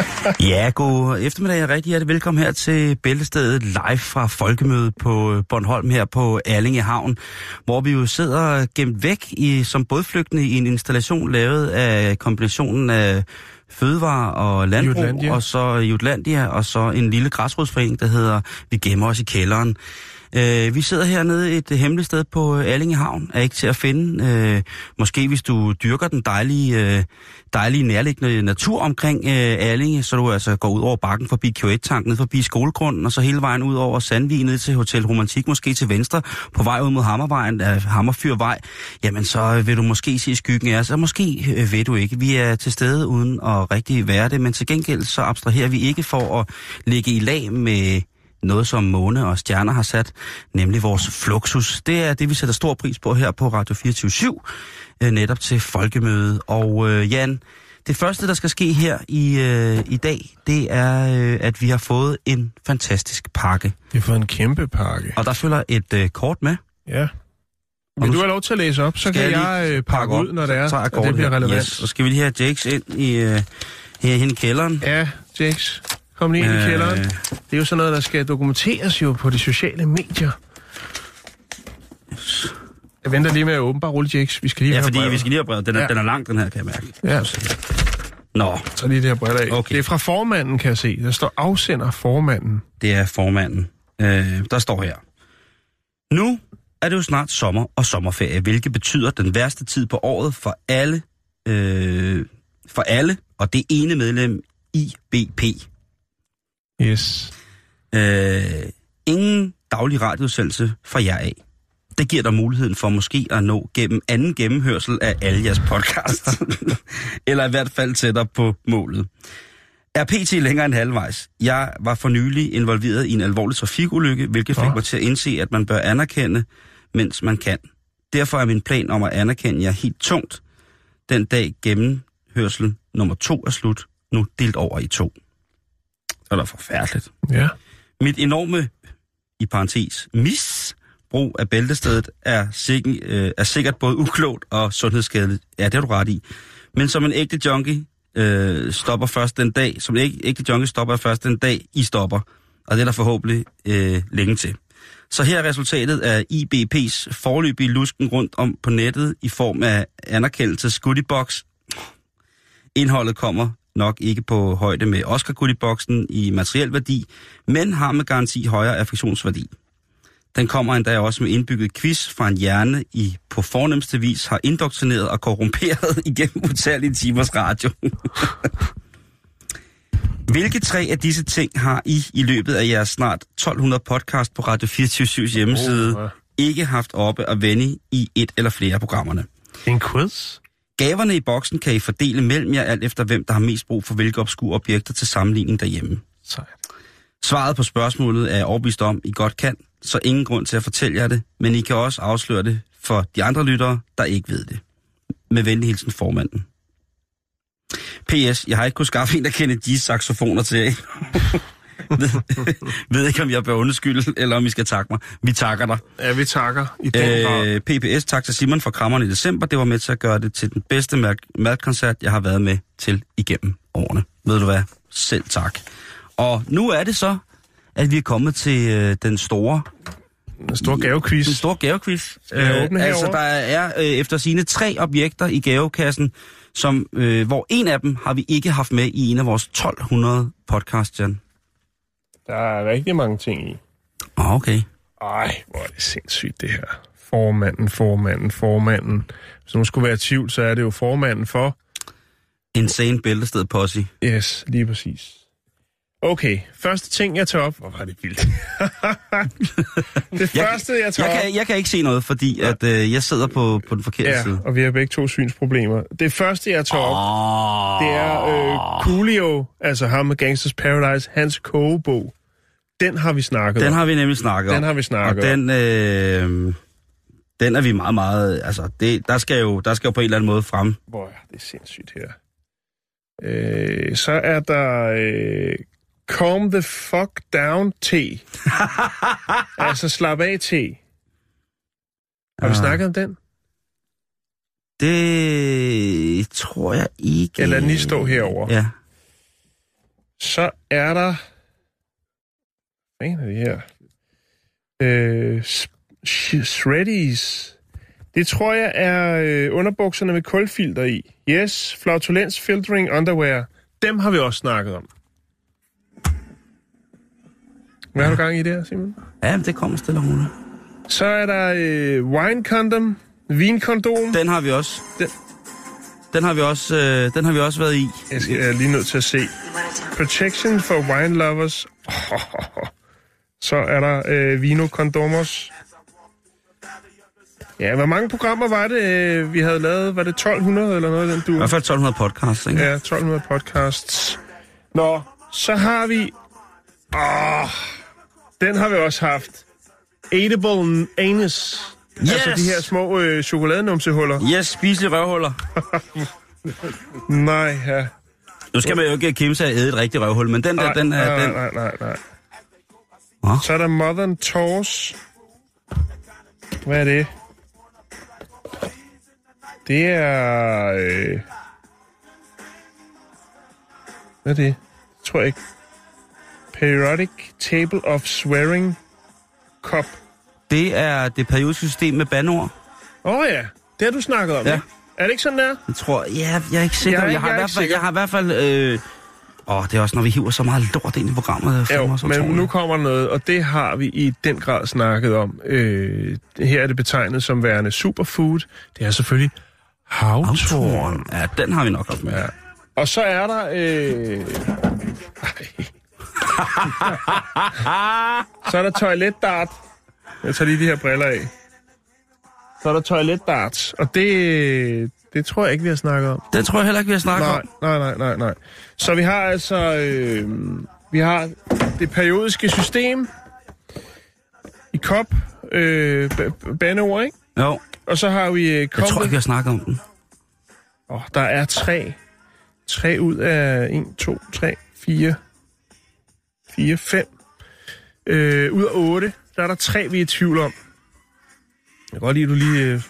Ja, god eftermiddag og rigtig hjertelig velkommen her til Bæltestedet live fra Folkemødet på øh, Bornholm her på Erlinge Havn, hvor vi jo sidder gemt væk i, som bådflygtende i en installation lavet af kombinationen af fødevare og landbrug, Jutlandia. og så Jutlandia, og så en lille græsrodsforening, der hedder Vi gemmer os i kælderen. Øh, vi sidder hernede et hemmeligt sted på øh, Allinge Havn, er ikke til at finde. Øh, måske hvis du dyrker den dejlige, øh, dejlige nærliggende natur omkring øh, Allinge, så du altså går ud over bakken forbi Q1-tanken, ned forbi skolegrunden, og så hele vejen ud over Sandvig, ned til Hotel Romantik, måske til venstre, på vej ud mod Hammervejen, øh, Hammerfyrvej, jamen så øh, vil du måske se skyggen af os, og måske øh, ved du ikke. Vi er til stede uden at rigtig være det, men til gengæld så abstraherer vi ikke for at ligge i lag med noget, som måne og stjerner har sat, nemlig vores fluxus. Det er det, vi sætter stor pris på her på Radio 24 øh, netop til folkemødet. Og øh, Jan, det første, der skal ske her i, øh, i dag, det er, øh, at vi har fået en fantastisk pakke. Det er for en kæmpe pakke. Og der følger et øh, kort med. Ja. Og Vil nu du have lov til at læse op, så skal kan jeg jeg, øh, pakke op. ud, når det er, Så at det bliver her. relevant. Yes. Så skal vi lige have Jakes ind i, øh, her i kælderen. Ja, Jakes, kom lige ind i kælderen. Det er jo sådan noget, der skal dokumenteres jo på de sociale medier. Jeg venter lige med at åbne. Bare rulle, Jakes. Vi skal lige Ja, fordi brevet. vi skal lige have brevet. Den er, Ja. den er lang, den her, kan jeg mærke. Ja, Nå, så lige det her brev af. Okay. Det er fra formanden, kan jeg se. Der står afsender formanden. det er formanden. Øh, der står her. Nu er det jo snart sommer og sommerferie, hvilket betyder den værste tid på året for alle, øh, for alle og det ene medlem IBP. Yes. Øh, ingen daglig radioudsendelse fra jer af. Det giver dig muligheden for måske at nå gennem anden gennemhørsel af alle jeres podcasts. Eller i hvert fald tættere på målet. Er PT længere end halvvejs? Jeg var for nylig involveret i en alvorlig trafikulykke, hvilket fik mig til at indse, at man bør anerkende, mens man kan. Derfor er min plan om at anerkende jer helt tungt. Den dag gennemhørsel nummer to er slut, nu delt over i to. Er da forfærdeligt. Ja. Mit enorme, i parentes, misbrug af bæltestedet er, sikker, øh, er sikkert både uklogt og sundhedsskadeligt. Ja, det har du ret i. Men som en ægte junkie øh, stopper først den dag, som en æg- ægte junkie stopper først den dag, I stopper. Og det er der forhåbentlig øh, længe til. Så her er resultatet af IBP's forløbige lusken rundt om på nettet i form af anerkendelses goodiebox. Indholdet kommer nok ikke på højde med Oscar Goodieboxen i materiel værdi, men har med garanti højere affektionsværdi. Den kommer endda også med indbygget quiz fra en hjerne, I på fornemmeste vis har indoktrineret og korrumperet igennem utallige timers radio. Hvilke tre af disse ting har I i løbet af jeres snart 1200 podcast på Radio 24 hjemmeside Oh, ikke haft oppe at vende i et eller flere af programmerne? En quiz? Gaverne i boksen kan I fordele mellem jer, alt efter hvem der har mest brug for hvilke obskure objekter til sammenligning derhjemme. Sejt. Svaret på spørgsmålet er overbevist om, I godt kan, så ingen grund til at fortælle jer det, men I kan også afsløre det for de andre lyttere, der ikke ved det. Med venlig hilsen formanden. P.S. Jeg har ikke kunnet skaffe en, der kender de saxofoner til jer. ved, ved ikke, om jeg bør undskylde, eller om I skal takke mig. Vi takker dig. Ja, vi takker i. Øh, PPS, tak til Simon for krammerne i december. Det var med til at gøre det til den bedste mad- madkoncert, jeg har været med til igennem årene. Ved du hvad? Selv tak. Og nu er det så, at vi er kommet til øh, den store, En stor gavequiz. den store gavequiz. jeg åbne altså, der er øh, efter sine tre objekter i gavekassen, som, øh, hvor en af dem har vi ikke haft med i en af vores 1200 podcasts, Jan. Der er rigtig mange ting i. Ah, okay. Ej, hvor er det sindssygt, det her. Formanden, formanden, formanden. Hvis nogen skulle være i tvivl, så er det jo formanden for... Insane Bæltested Posse. Yes, lige præcis. Okay, første ting, jeg tager op... Hvor var det vildt. det Jeg, første, jeg tager jeg, op... kan, jeg kan ikke se noget, fordi at, øh, jeg sidder på, på den forkerte Ja, side. og vi har begge to synsproblemer. Det første, jeg tager op, Oh. det er øh, Coolio, altså ham med Gangsters Paradise, hans kogebog. Den har vi snakket Den om. har vi nemlig snakket om. Den har vi snakket Og den, øh, den er vi meget, meget... Altså, det, der, skal jo, der skal jo på en eller anden måde frem. Hvor er det sindssygt her. Øh, så er der øh, Calm the fuck down te. altså slap af te. Har vi Ah. snakket om den? Det tror jeg ikke... Den lige stå herovre. Ja. Så er der... Hvad er det her? Øh, sh- Shreddies. Det tror jeg er øh, underbukserne med kulfilter i. Yes, flautulens filtering underwear. Dem har vi også snakket om. Hvad har du gang i der, Simon? Ja, det kommer stille og roligt. Så er der øh, wine condom, vinkondom. Den har vi også. Den- Den har vi også, øh, den har vi også været i. Jeg skal- jeg er lige nødt til at se. Protection for wine lovers. Så er der øh, Vino Condomos. Ja, hvor mange programmer var det, øh, vi havde lavet? Var det 1200 eller noget af den I du? hvert fald 1200 podcasts, ikke? Ja, 1200 podcasts. Nå, så har vi... Åh, den har vi også haft. Eatable anus. Yes! Altså de her små øh, chokoladenumsehuller. Yes, spiselige røvhuller. Nej, ja. Nu skal man jo ikke kæmpe sig at æde et rigtigt røvhul, men den der, Nej, den er... nej, Den, nej, nej, nej. Nå. Så er der Modern Tours. Hvad er det? Det er... Øh... Hvad er det? Det tror jeg ikke. Periodic Table of Swearing Cup. det er det periodiske system med bandord. Åh oh, ja, det har du snakket om, Ja. ikke? Er det ikke sådan der? Jeg tror, ja, jeg er ikke sikker. Jeg er har, jeg i hvert fald, jeg har i hvert fald... Øh, åh, det er også, når vi hiver så meget lort ind i programmet. Jo, mig, men nu kommer noget, og det har vi i den grad snakket om. Øh, her er det betegnet som værende superfood. Det er selvfølgelig havtorn. Autoren. Ja, den har vi nok haft med. Ja. Og så er der... Øh... Ej. så er der toiletdart. Jeg tager lige de her briller af. Så er der toiletdart, og det, det tror jeg ikke, vi har snakket om. Den tror jeg heller ikke, vi har snakket Nej, om. nej, nej, nej, nej. Så vi har altså... Øh, vi har det periodiske system i kop, øh, bandeord, ikke? Jo, Og så har vi... Øh, jeg tror ikke, vi har snakket om den. Oh, der er tre. Tre ud af 1, 2, 3, 4, 4, 5. Øh, ud af 8, der er der tre, vi er i tvivl om. Jeg kan godt lide, at du lige... Øh,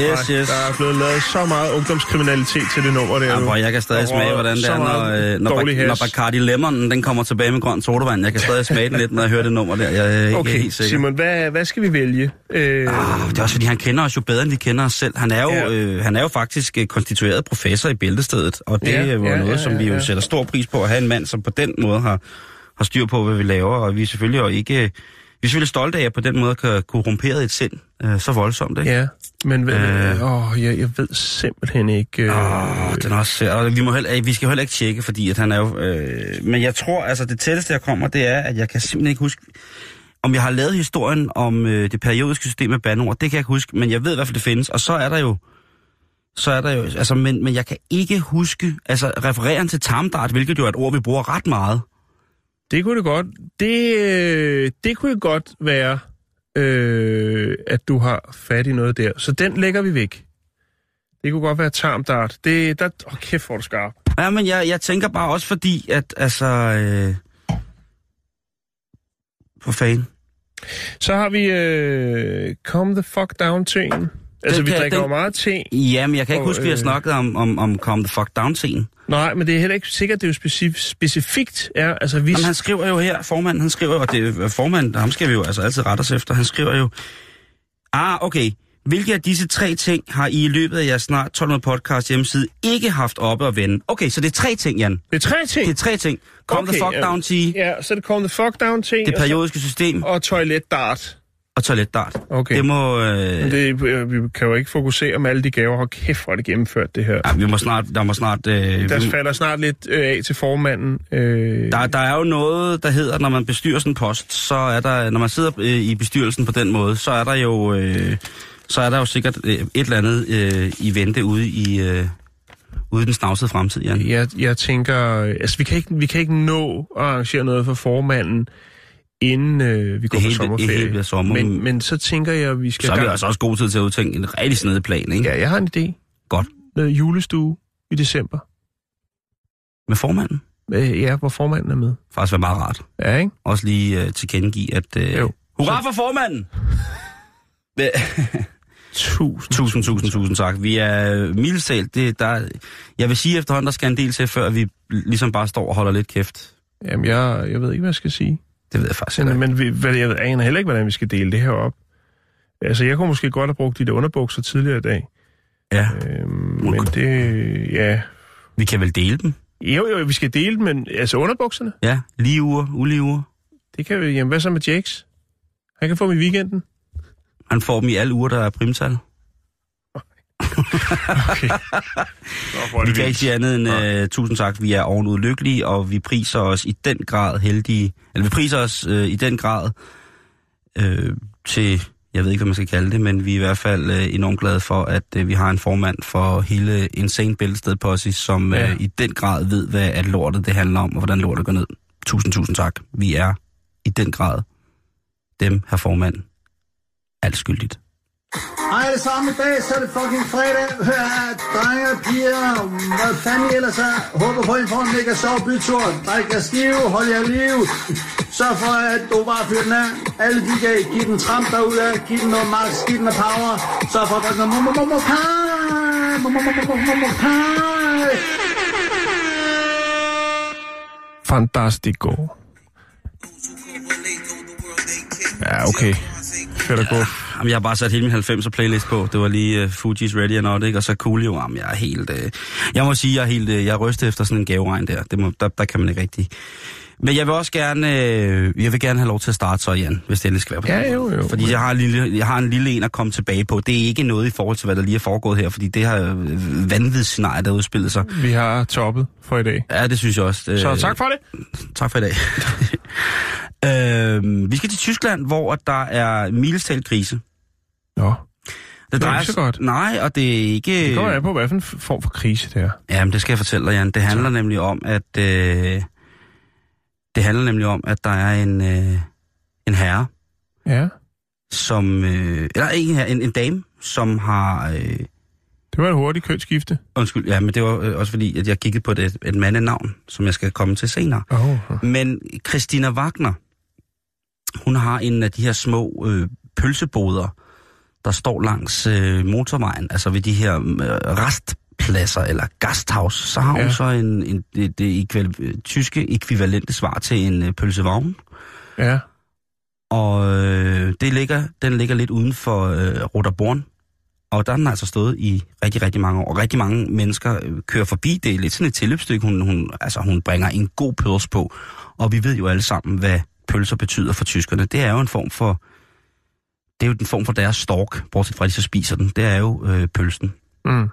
Yes, yes. Der er blevet lavet så meget ungdomskriminalitet til det nummer der. Ja, hvor jeg kan stadig smage, hvordan det er, når, øh, når, når hash. Bacardi Lemon den kommer tilbage med grøn sodavand. Jeg kan stadig smage den lidt, når jeg hører det nummer der. Jeg er ikke Okay, helt sikker. Simon, hvad, hvad skal vi vælge? Øh, Ah, det er også fordi, han kender os jo bedre, end vi kender os selv. Han er jo, Ja. øh, han er jo faktisk øh, konstitueret professor i Bæltestedet, og det Ja, er jo ja, noget, ja, som vi jo ja. sætter stor pris på at have en mand, som på den måde har, har styr på, hvad vi laver, og vi er selvfølgelig jo ikke... øh, Vi er selvfølgelig stolte af, at på den måde kan korrumpere et sind øh, så voldsomt, ikke? ja, men Øh. åh, jeg, jeg ved simpelthen ikke... Øh, Åh, den er også. Og vi, må heller, vi skal jo heller ikke tjekke, fordi at han er jo... Øh, men jeg tror, altså det tætteste, jeg kommer, det er, at jeg kan simpelthen ikke huske, om jeg har lavet historien om øh, det periodiske system med bandord. Det kan jeg ikke huske, men jeg ved i hvert fald, det findes. Og så er der jo... Så er der jo... Altså, men, men jeg kan ikke huske... Altså, refereren til tarmdart, hvilket jo er et ord, vi bruger ret meget. Det kunne det godt. Det, øh, det kunne godt være, øh, at du har fat i noget der. Så den lægger vi væk. Det kunne godt være tarmdart. Det, der, åh, kæft, hvor du skarp. Ja, men jeg, jeg tænker bare også fordi, at altså... Øh, for fanden. Så har vi øh, Calm the fuck down teen. Altså, Den vi drikker den- jo meget te. Jamen, jeg kan ikke Og, huske, at vi har øh, snakket om, om, om Calm the Fuck Down-scenen. Nej, men det er heller ikke sikkert, det er jo specif- specifikt. Er, altså, vi... Jamen, han skriver jo her, formanden, han skriver, og det er formanden, ham skal vi jo altså altid rette os efter, han skriver jo, ah, okay, hvilke af disse tre ting har I i løbet af jeres snart 1200 podcast hjemmeside ikke haft oppe at vende? Okay, så det er tre ting, Jan. Det er tre ting. Det er tre ting. Calm okay, the fuck down, sige, Ja, så det Calm the fuck down ting. det så- periodiske system, Og toiletdart. Og toiletdart. Okay. Det må... Øh, Men det, øh, vi kan jo ikke fokusere med alle de gaver. Hold kæft, hvor er det gennemført, det her. ja, vi må snart... Der må snart... Øh, Der vi, falder snart lidt øh, af til formanden. Øh, der, der er jo noget, der hedder, når man bestyrer sådan en post, så er der... Når man sidder øh, i bestyrelsen på den måde, så er der jo... Øh, så er der jo sikkert øh, et eller andet øh, i vente ude i... Øh, ude i den snavsede fremtid, Jan. jeg, jeg tænker, øh, altså vi kan, ikke, vi kan ikke nå at arrangere noget for formanden, inden øh, vi går på sommerferie. det hele bliver sommer. men, men så tænker jeg, at vi skal... så er vi gang- altså også gode tid til at udtænke en rigtig snedig plan, ikke? Ja, jeg har en idé. Godt. Noget julestue i december. Med formanden. Øh, ja, hvor formanden er med. Faktisk være meget rart. Ja, ikke? Også lige øh, tilkendegive, at... Øh, Jo. Hurra for formanden! Tusind. tusind, tusind, tusind tak. Vi er mildestalt. Det, der, jeg vil sige efterhånden, der skal en del til, før vi ligesom bare står og holder lidt kæft. Jamen, jeg, jeg ved ikke, hvad jeg skal sige. Det ved jeg faktisk ikke. Men, men vi, jeg aner heller ikke, hvordan vi skal dele det her op. Altså, jeg kunne måske godt have brugt de der underbukser tidligere i dag. Ja, Øhm, men det... Ja... vi kan vel dele dem. Jo, jo, vi skal dele dem, men altså underbukserne, Ja, lige uger, ulige uger. det kan vi... Jamen, hvad så med Jakes? Han kan få dem i weekenden. Han får dem i alle uger, der er primtal. Okay. Nå, Vi kan ikke sige andet end uh, tusind tak. Vi er ovenud lykkelige, og vi priser os i den grad heldige. Eller vi priser os uh, i den grad uh, til, jeg ved ikke, hvad man skal kalde det, men vi er i hvert fald uh, enormt glade for, at uh, vi har en formand for hele Insane Bæltested Posse, som uh, Ja. i den grad ved, hvad at lortet det handler om, og hvordan lortet går ned. Tusind, tusind tak. Vi er i den grad dem, her formand, alt skyldigt. Hej alle sammen i dag, så er det fucking fredag. Hør her, drenge og piger, hvad fanden I ellers er. Håber på, at I får en mega sjov bytur. Drik jer stive, hold jer liv. Sørg for, at du bare fyrer den af. Alle de kan give den tramp derude, giv den noget max, giv den noget power. Sørg for at drikke noget mo mo mo mo kai. Mo mo. Fantastico. Ja, okay. Fedt at gå. Jamen, jeg har bare sat hele min 90'er playlist på. Det var lige øh, uh, Fuji's Ready or Not, ikke? Og så Coolio. Jamen, jeg er helt... Uh... Jeg må sige, jeg er helt... Uh, jeg er rystet efter sådan en gaveregn der. Det må, der, der kan man ikke rigtig... Men jeg vil også gerne... Uh, jeg vil gerne have lov til at starte så, Jan, hvis det endelig skal være på Ja, jo, jo. Fordi jeg har, en lille, jeg har en lille en at komme tilbage på. Det er ikke noget i forhold til, hvad der lige er foregået her, fordi det har øh, vanvidsscenarie, der udspillet sig. Vi har toppet for i dag. Ja, det synes jeg også. Øh, Så tak for det. Tak for i dag. øh, vi skal til Tyskland, hvor der er milestalt krise. Nå, Det, er ikke så godt. Nej, og det er ikke... det kommer an på, hvad for en form for krise det er. Jamen, det skal jeg fortælle dig, Jan. Det handler nemlig om, at... Øh, det handler nemlig om, at der er en, øh, en herre, Ja, som... Øh, eller ikke en, herre, en, en dame, som har... Øh, det var et hurtigt kønsskifte. undskyld, ja, men det var øh, også fordi, at jeg kiggede på et, et mandenavn, som jeg skal komme til senere. Oh. Men Christina Wagner, hun har en af de her små øh, pølseboder, der står langs øh, motorvejen, altså ved de her øh, restpladser eller gasthaus. Så har hun Ja. så en, en, det, det ekvival, øh, tyske ekvivalente svar til en øh, pølsevogn. Ja, Og øh, det ligger, den ligger lidt uden for øh, Roterborn. Og der har den altså stået i rigtig, rigtig mange år. Og rigtig mange mennesker øh, kører forbi. Det er lidt sådan et tilløbsstykke, hun, hun, altså, hun bringer en god pøls på. Og vi ved jo alle sammen, hvad pølser betyder for tyskerne. Det er jo en form for... Det er jo en form for deres stork, bortset fra at de så spiser den. Det er jo øh, pølsen. mm.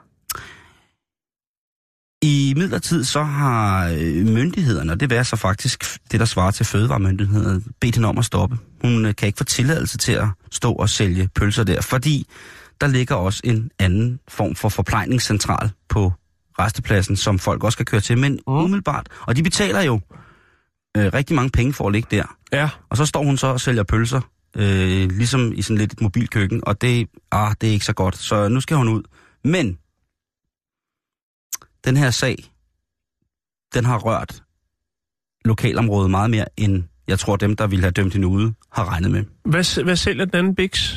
I midlertid så har øh, myndighederne, og det er så faktisk det, der svarer til fødevaremyndighederne, bedt hende om at stoppe. Hun øh, kan ikke få tilladelse til at stå og sælge pølser der, fordi der ligger også en anden form for forplejningscentral på restepladsen, som folk også kan køre til, men umiddelbart. Og de betaler jo øh, rigtig mange penge for at ligge der. Ja, Og så står hun så og sælger pølser, øh, ligesom i sådan lidt et mobilkøkken, og det, ah, det er ikke så godt, så nu skal hun ud. Men den her sag, den har rørt lokalområdet meget mere, end jeg tror dem, der ville have dømt hende ude, har regnet med. hvad, hvad sælger den anden Bix?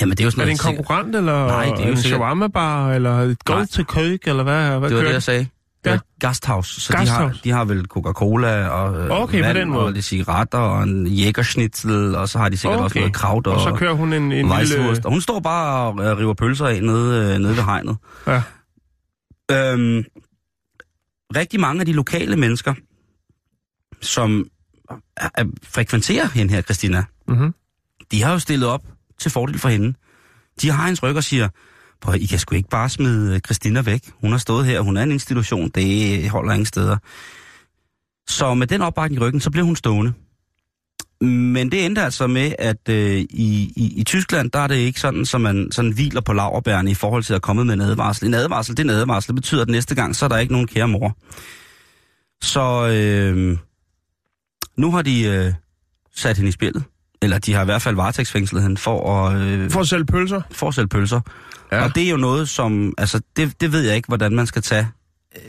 Jamen det er jo sådan Er det en konkurrent, eller Nej, det er jo en shawarma-bar, eller et gold til køk, eller hvad, hvad det var det, jeg sagde. Det Ja. Gasthaus. Så de har, Gasthaus. de har vel Coca-Cola og øh, Okay, på vand den måde. og lidt cigaretter og en jægerschnitzel, og så har de sikkert okay. også noget kraut og, og så kører hun en, en lille... Og hun står bare og river pølser af nede, øh, nede ved hegnet. Ja. Øhm, rigtig mange af de lokale mennesker, som er, er, frekventerer hende her, Christina, Mm-hmm. de har jo stillet op til fordel for hende. De har hendes ryg og siger, Prøv, I kan sgu ikke bare smide Christina væk. Hun har stået her, hun er en institution, det holder ingen steder. Så med den opbakning i ryggen, så blev hun stående. Men det endte altså med, at øh, i, i, i Tyskland, der er det ikke sådan, så man sådan hviler på laverbærene i forhold til at komme med en advarsel. En advarsel, det er en advarsel. Det betyder, at næste gang, så er der ikke nogen kære mor. Så øh, nu har de øh, sat hende i spillet. Eller de har i hvert fald varetægtsfængslet hende for at... Øh, For at sælge pølser? for at sælge pølser. Ja. Og det er jo noget, som... Altså, det, det ved jeg ikke, hvordan man skal tage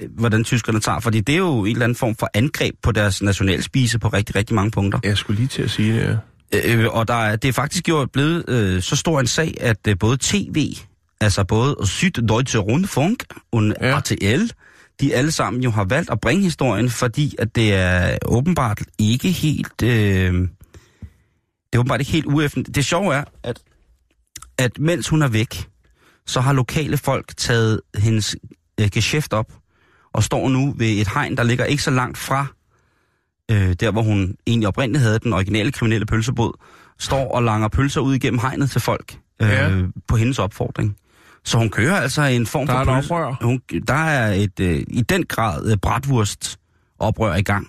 hvordan tyskerne tager, fordi det er jo en eller anden form for angreb på deres nationalspise på rigtig, rigtig mange punkter. Jeg skulle lige til at sige det, ja. Øh, og der er, det er faktisk jo blevet øh, så stor en sag, at øh, både TV, altså både Süddeutsche Rundfunk og ja. RTL, de alle sammen jo har valgt at bringe historien, fordi at det er åbenbart ikke helt... Øh, det er åbenbart ikke helt ueffen. Det sjove er, at, at mens hun er væk, så har lokale folk taget hendes øh, geschæft op, og står nu ved et hegn, der ligger ikke så langt fra øh, der, hvor hun egentlig oprindeligt havde den originale kriminelle pølsebod, står og langer pølser ud igennem hegnet til folk øh, Ja. på hendes opfordring. Så hun kører altså en form Der for er et oprør. Hun, der er et øh, i den grad øh, bratwurst oprør i gang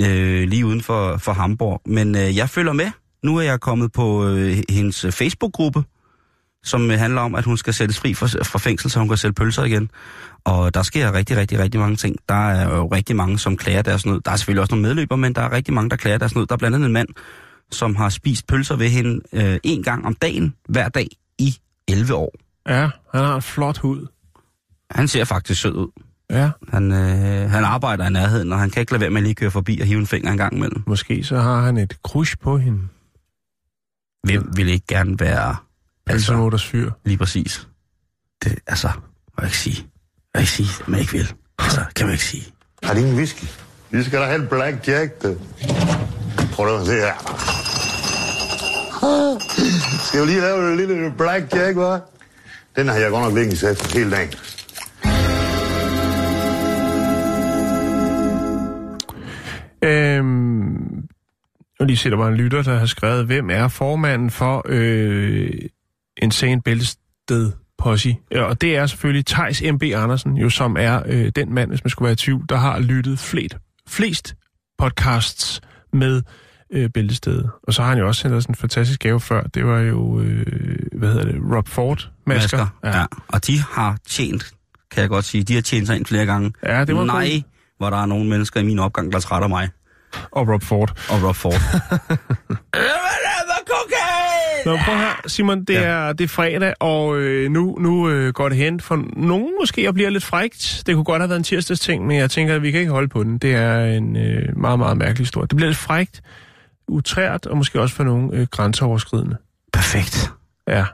øh, lige uden for, for Hamburg. Men øh, jeg følger med. Nu er jeg kommet på øh, hendes Facebook-gruppe, som øh, handler om, at hun skal sættes fri fra, fra fængsel, så hun kan sælge pølser igen. Og der sker rigtig, rigtig, rigtig mange ting. Der er jo rigtig mange, som klager deres nød. Der er selvfølgelig også nogle medløber, men der er rigtig mange, der klager deres nød. Der er blandt andet en mand, som har spist pølser ved hende øh, en gang om dagen, hver dag i 11 år. Ja, han har en flot hud. Han ser faktisk sød ud. Ja, Han, øh, han arbejder i nærheden, og han kan ikke lade være med at lige køre forbi og hive en finger en gang imellem. måske så har han et crush på hende. Hvem vil ikke gerne være... Altså, motors fyr. lige præcis. Det, altså, kan jeg ikke sige? Jeg ikke sige, at man ikke vil? Altså, kan man ikke sige. Har de ingen whisky? Vi skal da have en Black Jack, du. Prøv at se her. Skal vi lige lave en lille Black Jack, hva'? Den har jeg godt nok liggende sat hele dagen. Øhm, og lige se, der var en lytter, der har skrevet, hvem er formanden for øh, Insane Bæltested Posse? Ja, og det er selvfølgelig Tejs M.B. Andersen, jo, som er øh, den mand, hvis man skulle være i tvivl, der har lyttet flest, flest podcasts med øh, Bæltestedet. Og så har han jo også sendt os en fantastisk gave før. Det var jo, øh, hvad hedder det, Rob Ford masker. Masker. Ja. ja. Og de har tjent, kan jeg godt sige, de har tjent sig ind flere gange. Ja, det var Nej, hvor der er nogle mennesker i min opgang, der trætter mig. Og Rob Ford. Og Rob Ford. Nå, prøv her, Simon, det, Ja. er, det er fredag, og øh, nu, nu øh, går det hen for nogen måske og bliver lidt frægt. Det kunne godt have været en tirsdags ting, men jeg tænker, at vi kan ikke holde på den. Det er en øh, meget, meget mærkelig historie. Det bliver lidt frægt, utrært og måske også for nogen øh, grænseoverskridende. Perfekt. Ja.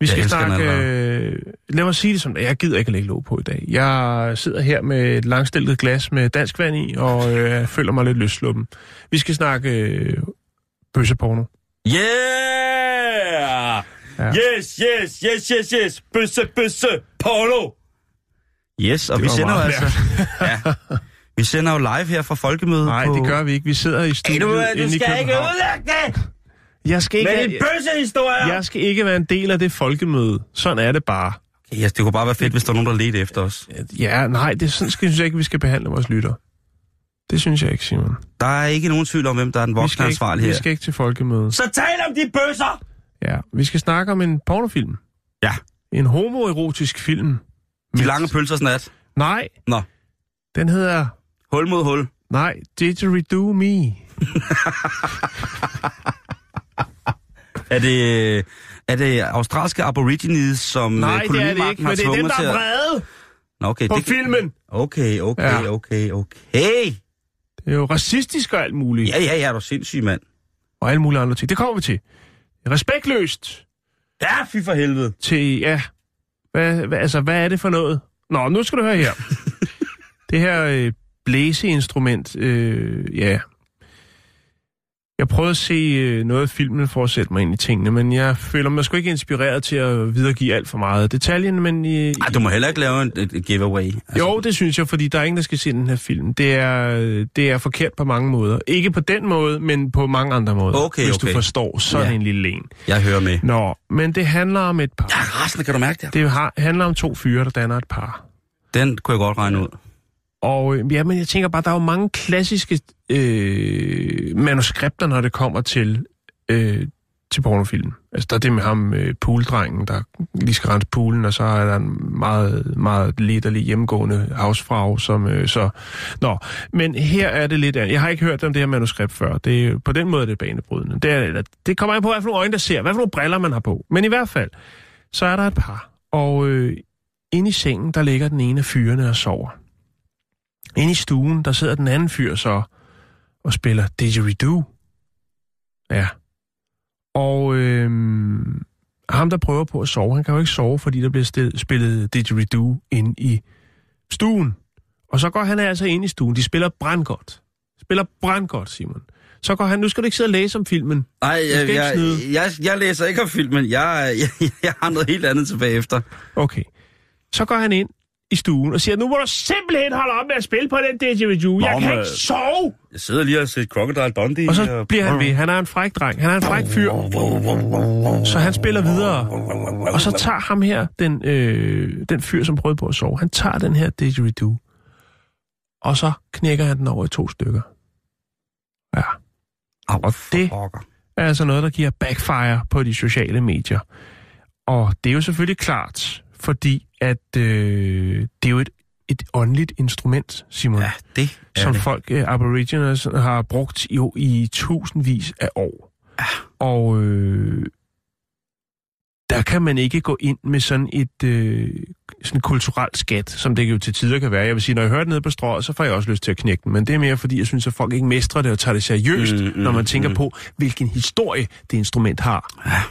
Vi skal den snakke... Øh, lad mig sige det sådan, jeg gider ikke at lægge låg på i dag. Jeg sidder her med et langstiltet glas med dansk vand i, og øh, føler mig lidt løsluppen. Vi skal snakke øh, bøsseporno. Yeah! Ja. Yes, yes, yes, yes, yes. Bøsse, bøsse, polo. Yes, og Det vi sender jo altså... ja. Vi sender jo live her fra Folkemødet Nej, på... det gør vi ikke. Vi sidder i Hey, studiet du, inde du i skal ikke København. udlægge det Jeg skal ikke, med din jeg, bøssehistorie. jeg skal ikke være en del af det folkemøde. Sådan er det bare. Ja, det kunne bare være fedt, hvis der var nogen, der ledte efter os. Ja, nej, det er sådan synes jeg ikke, vi skal behandle vores lytter. Det synes jeg ikke, Simon. Der er ikke nogen tvivl om, hvem der er den voksne ikke, ansvarlige vi her. skal ikke til folkemøde. Så tal om de bøsser! Ja, vi skal snakke om en pornofilm. Ja. En homoerotisk film. De lange pølsers nat. Nej, Nå, den hedder... hul mod hul. Nej, Didgeridoo Me. Er det, er det australske aborigines, som Nej, øh, det er det ikke, men det er dem, der er vrede Nå, okay, på det, filmen. okay, okay, Ja. okay, okay. Det er jo racistisk og alt muligt. Ja, ja, ja, er du sindssyg, mand. Og alle mulige andre ting. Det kommer vi til. Respektløst Ja, fy for helvede. til, ja, hvad, hvad, altså, hvad er det for noget? Nå, nu skal du høre her. det her øh, blæseinstrument, øh, ja, Jeg prøvede at se øh, noget af filmen for at sætte mig ind i tingene, men jeg føler mig sgu ikke inspireret til at videregive alt for meget af detaljen, men... Øh, Ej, du må heller ikke lave en, et, giveaway. Altså, jo, det synes jeg, fordi der er ingen, der skal se den her film. Det er, det er forkert på mange måder. Ikke på den måde, men på mange andre måder. Okay, hvis okay. du forstår sådan Ja. en lille en. Jeg hører med. Nå, men det handler om et par. Ja, resten kan du mærke det. Det har, handler om to fyre, der danner et par. Den kunne jeg godt regne ud. Og øh, ja, men jeg tænker bare, der er jo mange klassiske øh, manuskripter, når det kommer til, øh, til pornofilm. Altså, der er det med ham, øh, pooldrengen, der lige skal rense poolen, og så er der en meget, meget litterlig hjemmegående havsfrag, som øh, så... Nå, men her er det lidt andet. Jeg har ikke hørt om det her manuskript før. Det, er- på den måde er det banebrydende. Det, er, eller, det kommer an på, hvad for nogle øjne, der ser, hvad for nogle briller, man har på. Men i hvert fald, så er der et par. Og øh, inde i sengen, der ligger den ene af fyrene og sover. Inde i stuen, der sidder den anden fyr så og spiller didgeridoo. Ja. Og øhm, ham, der prøver på at sove, han kan jo ikke sove, fordi der bliver spillet didgeridoo ind i stuen. Og så går han altså ind i stuen. De spiller brandgodt. Spiller brandgodt, Simon. Så går han, nu skal du ikke sidde og læse om filmen. Nej, jeg, jeg, jeg, jeg læser ikke om filmen. Jeg, jeg, jeg har noget helt andet tilbage efter. Okay. Så går han ind i stuen og siger, nu må du simpelthen holde op med at spille på den didgeridoo. Jeg kan ikke sove! Jeg sidder lige og set Crocodile Dundee. Og så bliver han ved. Han er en fræk dreng. Han er en fræk fyr. Så han spiller videre. Og så tager ham her, den, øh, den fyr, som prøvede på at sove, han tager den her didgeridoo. Og så knækker han den over i to stykker. Ja. Og det- er altså noget, der giver backfire på de sociale medier. Og det er jo selvfølgelig klart, fordi at øh, det er jo et, et åndeligt instrument, Simon. Ja, det er som det. folk, øh, aboriginals, har brugt jo i tusindvis af år. Og øh, der kan man ikke gå ind med sådan et øh, sådan kulturelt skat, som det jo til tider kan være. Jeg vil sige, når jeg hører det nede på strået, så får jeg også lyst til at knække den. Men det er mere, fordi jeg synes, at folk ikke mestrer det og tager det seriøst, Mm, mm, mm, når man tænker mm. mm. på, hvilken historie det instrument har. Jeg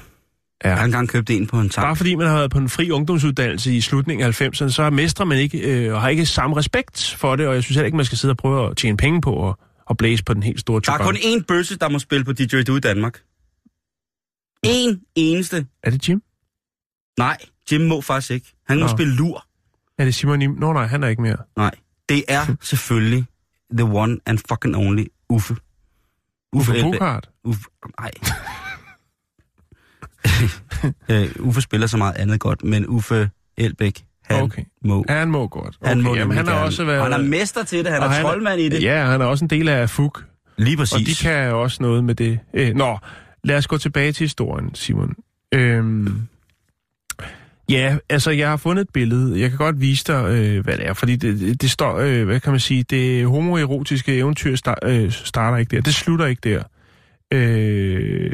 Ja. har engang købt en på en tank. Bare fordi man har været på en fri ungdomsuddannelse i slutningen af 90'erne, så mestrer man ikke øh, og har ikke samme respekt for det, og jeg synes heller ikke, man skal sidde og prøve at tjene penge på at, at blæse på den helt store Der er tuban. kun én bøsse, der må spille på didgeridoo i Danmark. En eneste. Er det Jim? Nej, Jim må faktisk ikke. Han må Nå. spille lur. Er det Simon Im? Nå nej, han er ikke mere. Nej, det er selvfølgelig the one and fucking only Uffe. Uffe Elbæk. Bogart? Uffe, nej. øh, Uffe spiller så meget andet godt, men Uffe Elbæk, han Okay. må. Han må godt. Okay, Han, må jamen, han har gerne. også været... Han er mester til det, han og er troldmand i det. Ja, han er også en del af FUG, Lige præcis. og de kan også noget med det. Øh, nå, lad os gå tilbage til historien, Simon. Øhm, ja, altså, jeg har fundet et billede. Jeg kan godt vise dig, øh, hvad det er, fordi det, det, står, øh, hvad kan man sige, det homoerotiske eventyr start, øh, starter ikke der. Det slutter ikke der. Øh,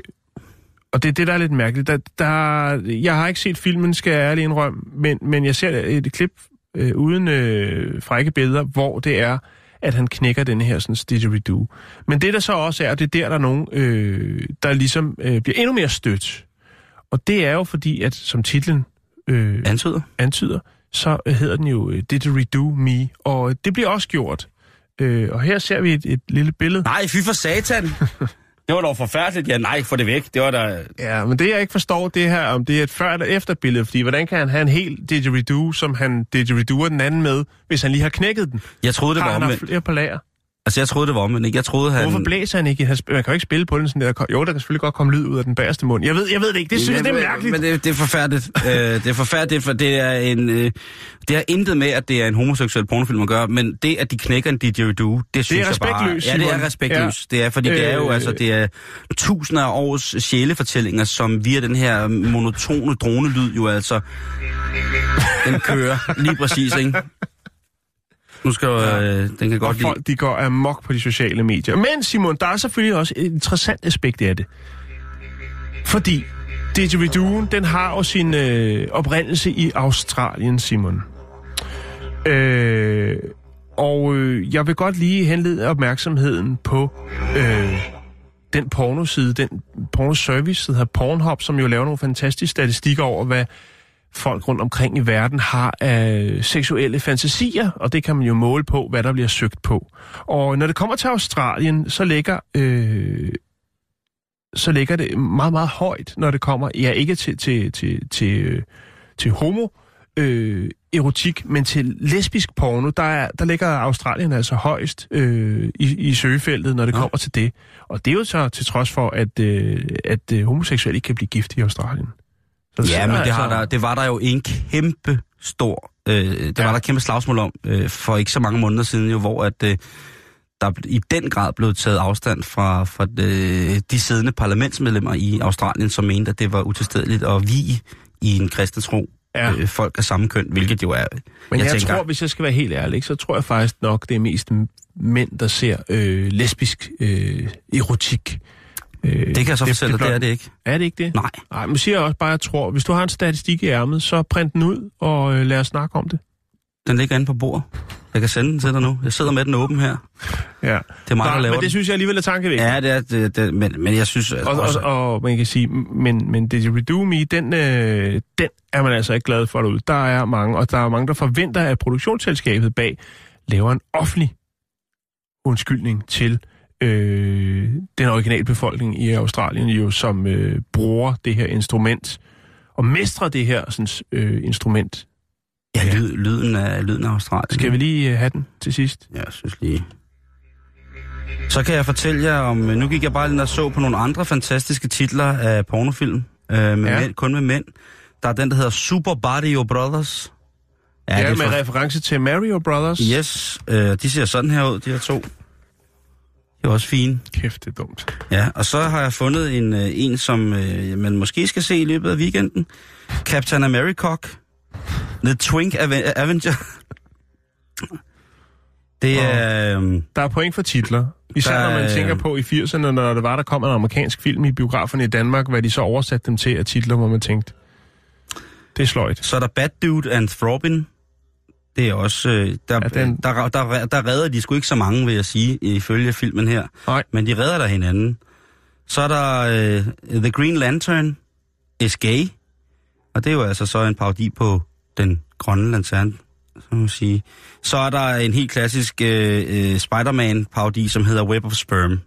og det er det, der er lidt mærkeligt. Der, der, jeg har ikke set filmen, skal jeg ærligt indrømme, men, men jeg ser et klip øh, uden øh, frække billeder, hvor det er, at han knækker den her sådan didgeridoo. Men det der så også er, og det er der, der er nogen, øh, der ligesom øh, bliver endnu mere stødt. Og det er jo fordi, at som titlen øh, Antyder. antyder, så hedder den jo øh, Didgeridoo Me, og det bliver også gjort. Øh, og her ser vi et, et lille billede. Nej, fy for satan. det var dog forfærdeligt. Ja, nej, få det væk. Det var da... Ja, men det jeg ikke forstår, det her, om det er et før- eller efter billede, fordi hvordan kan han have en hel didgeridoo, som han didgeridooer den anden med, hvis han lige har knækket den? Jeg troede, det har var haft omvendt. flere på lager? Altså, jeg troede, det var omvendt. ikke? Jeg troede, han... Hvorfor blæser han ikke? Han sp- Man kan jo ikke spille på den sådan der. Jo, der kan selvfølgelig godt komme lyd ud af den bagerste mund. Jeg ved, jeg ved det ikke. Det synes jeg, det er mærkeligt. Men det, det er forfærdeligt. øh, det er forfærdeligt, for det er en... Øh, det har intet med, at det er en homoseksuel pornofilm at gøre, men det, at de knækker en didgeridoo, det synes jeg bare... respektløst, Ja, det er respektløst. Ja. Det er, fordi det er jo Øh. altså, det er tusinder af års sjælefortællinger, som via den her monotone dronelyd jo altså... Den kører lige præcis, ikke? Nu skal jo, øh, den kan og godt lide... folk, de går amok på de sociale medier. Men Simon, der er selvfølgelig også et interessant aspekt af det. Fordi didgeridooen, den har jo sin øh, oprindelse i Australien, Simon. Øh, og øh, jeg vil godt lige henlede opmærksomheden på øh, den pornoside, den pornoservice, der hedder Pornhub, som jo laver nogle fantastiske statistikker over, hvad folk rundt omkring i verden har af seksuelle fantasier, og det kan man jo måle på, hvad der bliver søgt på. Og når det kommer til Australien, så ligger øh, så ligger det meget, meget højt, når det kommer, ja, ikke til, til, til, til, øh, til homo, øh, erotik, men til lesbisk porno, der, er, der ligger Australien altså højst øh, i, i søgefeltet, når det ja. kommer til det. Og det er jo så til trods for, at, øh, at øh, homoseksuelle ikke kan blive gift i Australien. Så ja, men det, altså... har der, det var der jo en kæmpe stor, øh, det ja. var der kæmpe slagsmål om øh, for ikke så mange måneder siden jo, hvor at øh, der i den grad blev taget afstand fra, fra de, de siddende parlamentsmedlemmer i Australien, som mente, at det var utilstedeligt at vi i en kristen tro ja. øh, folk af samme køn, hvilket jo er... Men jeg, jeg tænker, tror, hvis jeg skal være helt ærlig, så tror jeg faktisk nok, det er mest mænd, der ser øh, lesbisk øh, erotik. Øh, det kan jeg så fortælle, det, det, det er det ikke. Er det ikke det? Nej. Nej, men siger jeg også bare, jeg tror, hvis du har en statistik i ærmet, så print den ud og øh, lad os snakke om det. Den ligger inde på bordet. Jeg kan sende den til dig nu. Jeg sidder med den åben her. Ja. Det er mig, der laver Men det synes jeg alligevel er tankevækkende. Ja, det er det, det men, men jeg synes... Og, også... og, og, man kan sige, men, men Redo Me, den, øh, den er man altså ikke glad for derude. Der er mange, og der er mange, der forventer, at produktionsselskabet bag laver en offentlig undskyldning til øh, den originale befolkning i Australien, jo, som øh, bruger det her instrument og mestrer det her sådan, øh, instrument Ja, lyd, lyden, af, lyden af Australien. Skal vi lige uh, have den til sidst? Ja, jeg synes lige. Så kan jeg fortælle jer om... Nu gik jeg bare lige og så på nogle andre fantastiske titler af pornofilm. Øh, med ja. mænd, kun med mænd. Der er den, der hedder Super Mario Brothers. Ja, ja med for... reference til Mario Brothers. Yes, øh, de ser sådan her ud, de her to. Det er også fine. Kæft, det er dumt. Ja, og så har jeg fundet en, øh, en som øh, man måske skal se i løbet af weekenden. Captain America. The Twink Avenger. Det er... Um, der er point for titler. Især der, når man tænker på i 80'erne, når det var, der kom en amerikansk film i biograferne i Danmark, hvad de så oversatte dem til af titler, hvor man tænkte, det er sløjt. Så er der Bad Dude and Throbbing. Det er også... Øh, der, ja, den... der, der, der redder de sgu ikke så mange, vil jeg sige, ifølge filmen her. Nej. Men de redder der hinanden. Så er der uh, The Green Lantern is gay. Og det er jo altså så en parodi på den grønne lanterne, så må sige. Så er der en helt klassisk øh, øh, Spider-Man-parodi, som hedder Web of Sperm.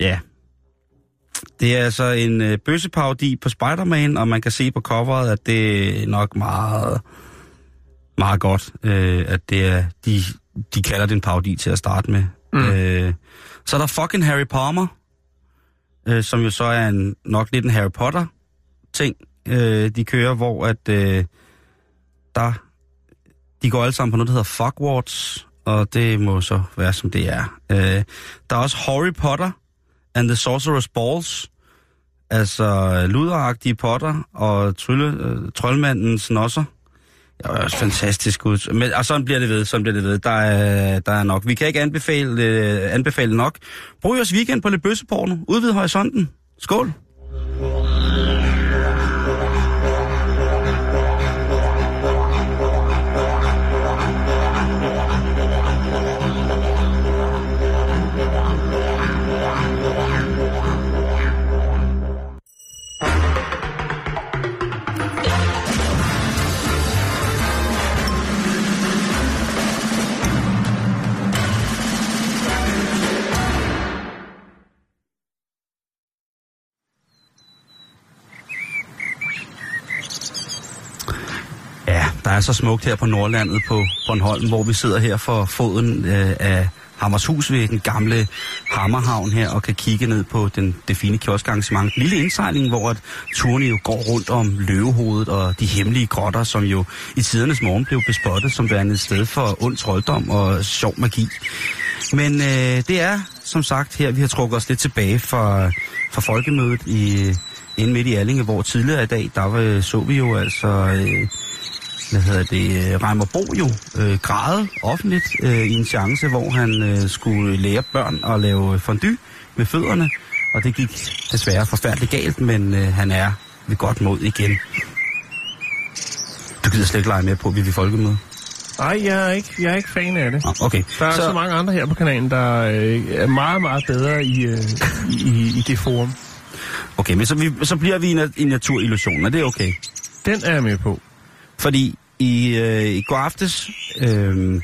Ja. Det er altså en øh, bøsseparodi på Spider-Man, og man kan se på coveret, at det er nok meget, meget godt, øh, at det er, de, de kalder det en parodi til at starte med. Mm. Øh, så er der fucking Harry Palmer, øh, som jo så er en, nok lidt en Harry Potter-ting, øh, de kører, hvor at øh, der, de går alle sammen på noget, der hedder Fogwarts, og det må så være, som det er. Øh, der er også Harry Potter and the Sorcerer's Balls, altså luderagtige potter og trylle, øh, troldmandens snosser. Det var også fantastisk ud. Men, og sådan bliver det ved, sådan bliver det ved. Der er, der er nok. Vi kan ikke anbefale, øh, anbefale nok. Brug jeres weekend på lidt bøsseporno. Udvid horisonten. Skål! Er så smukt her på Nordlandet på Bornholm, hvor vi sidder her for foden øh, af Hammershus ved den gamle Hammerhavn her, og kan kigge ned på den, det fine kioskarrangement. Lille indsejling, hvor at turene jo går rundt om løvehovedet og de hemmelige grotter, som jo i tidernes morgen blev bespottet som værende et sted for ond trolddom og sjov magi. Men øh, det er, som sagt, her vi har trukket os lidt tilbage fra, fra folkemødet i, inde midt i Allinge, hvor tidligere i dag, der var, så vi jo altså... Øh, hvad hedder det, øh, Reimer Bo jo øh, græde offentligt øh, i en chance, hvor han øh, skulle lære børn at lave fondue med fødderne. Og det gik desværre forfærdeligt galt, men øh, han er ved godt mod igen. Du gider slet ikke lege med på, vi vil folkemøde. Nej, jeg er ikke, jeg er ikke fan af det. Ah, okay. Der er så... så mange andre her på kanalen, der øh, er meget, meget bedre i, øh, i, i det forum. Okay, men så, vi, så bliver vi i, i naturillusionen, er det okay? Den er jeg med på. Fordi i, øh, i går aftes, øh,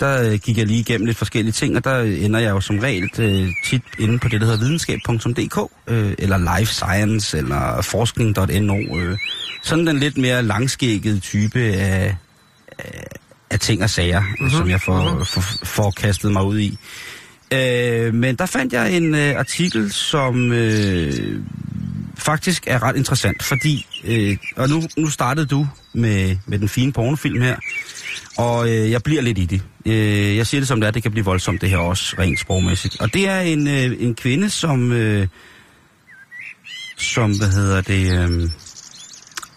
der øh, gik jeg lige igennem lidt forskellige ting, og der ender jeg jo som regel øh, tit inde på det, der hedder videnskab.dk, øh, eller life science, eller forskning.no. Øh, sådan den lidt mere langskækkede type af, af, af ting og sager, mm-hmm. som jeg får, får, får kastet mig ud i. Øh, men der fandt jeg en øh, artikel, som øh, faktisk er ret interessant, fordi, øh, og nu, nu startede du med, med den fine pornofilm her, og øh, jeg bliver lidt i det. Øh, jeg siger det som det er, det kan blive voldsomt det her også, rent sprogmæssigt. Og det er en, øh, en kvinde, som, øh, som, hvad hedder det, øh,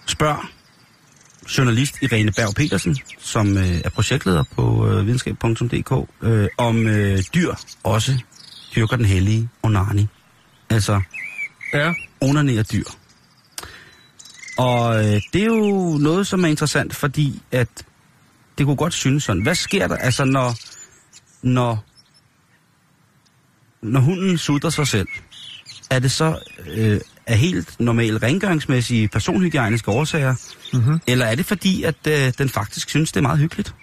spørger journalist Irene Berg Petersen, som øh, er projektleder på øh, videnskab.dk, øh, om øh, dyr også dyrker den hellige onani. Altså, Ja onanere dyr. Og øh, det er jo noget, som er interessant, fordi at det kunne godt synes sådan. Hvad sker der, altså når, når, når hunden sutter sig selv? Er det så øh, af helt normale rengøringsmæssige personhygiejniske årsager? Mm-hmm. Eller er det fordi, at øh, den faktisk synes, det er meget hyggeligt?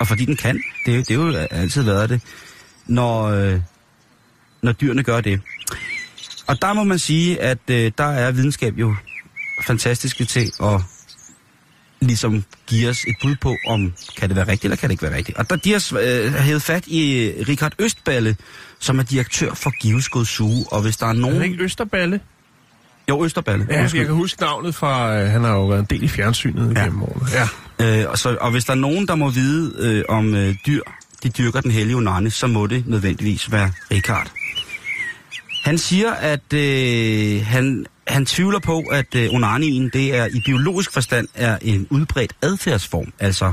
Og fordi den kan. Det, er jo- det er jo altid været det. Når, øh, når dyrene gør det. Og der må man sige, at øh, der er videnskab jo fantastiske til at ligesom give os et bud på, om kan det være rigtigt, eller kan det ikke være rigtigt. Og der de har øh, hævet fat i Richard Østballe, som er direktør for Giveskud Zoo. Og hvis der er Er nogen... det ikke Østerballe? Jo, Østerballe. Ja, Undskyld. jeg kan huske navnet fra... Øh, han har jo været en del i fjernsynet ja. gennem årene. Ja. Øh, og, så, og hvis der er nogen, der må vide øh, om øh, dyr, de dyrker den hellige onani, så må det nødvendigvis være Richard. Han siger, at øh, han, han tvivler på, at øh, onanien det er i biologisk forstand er en udbredt adfærdsform. Altså,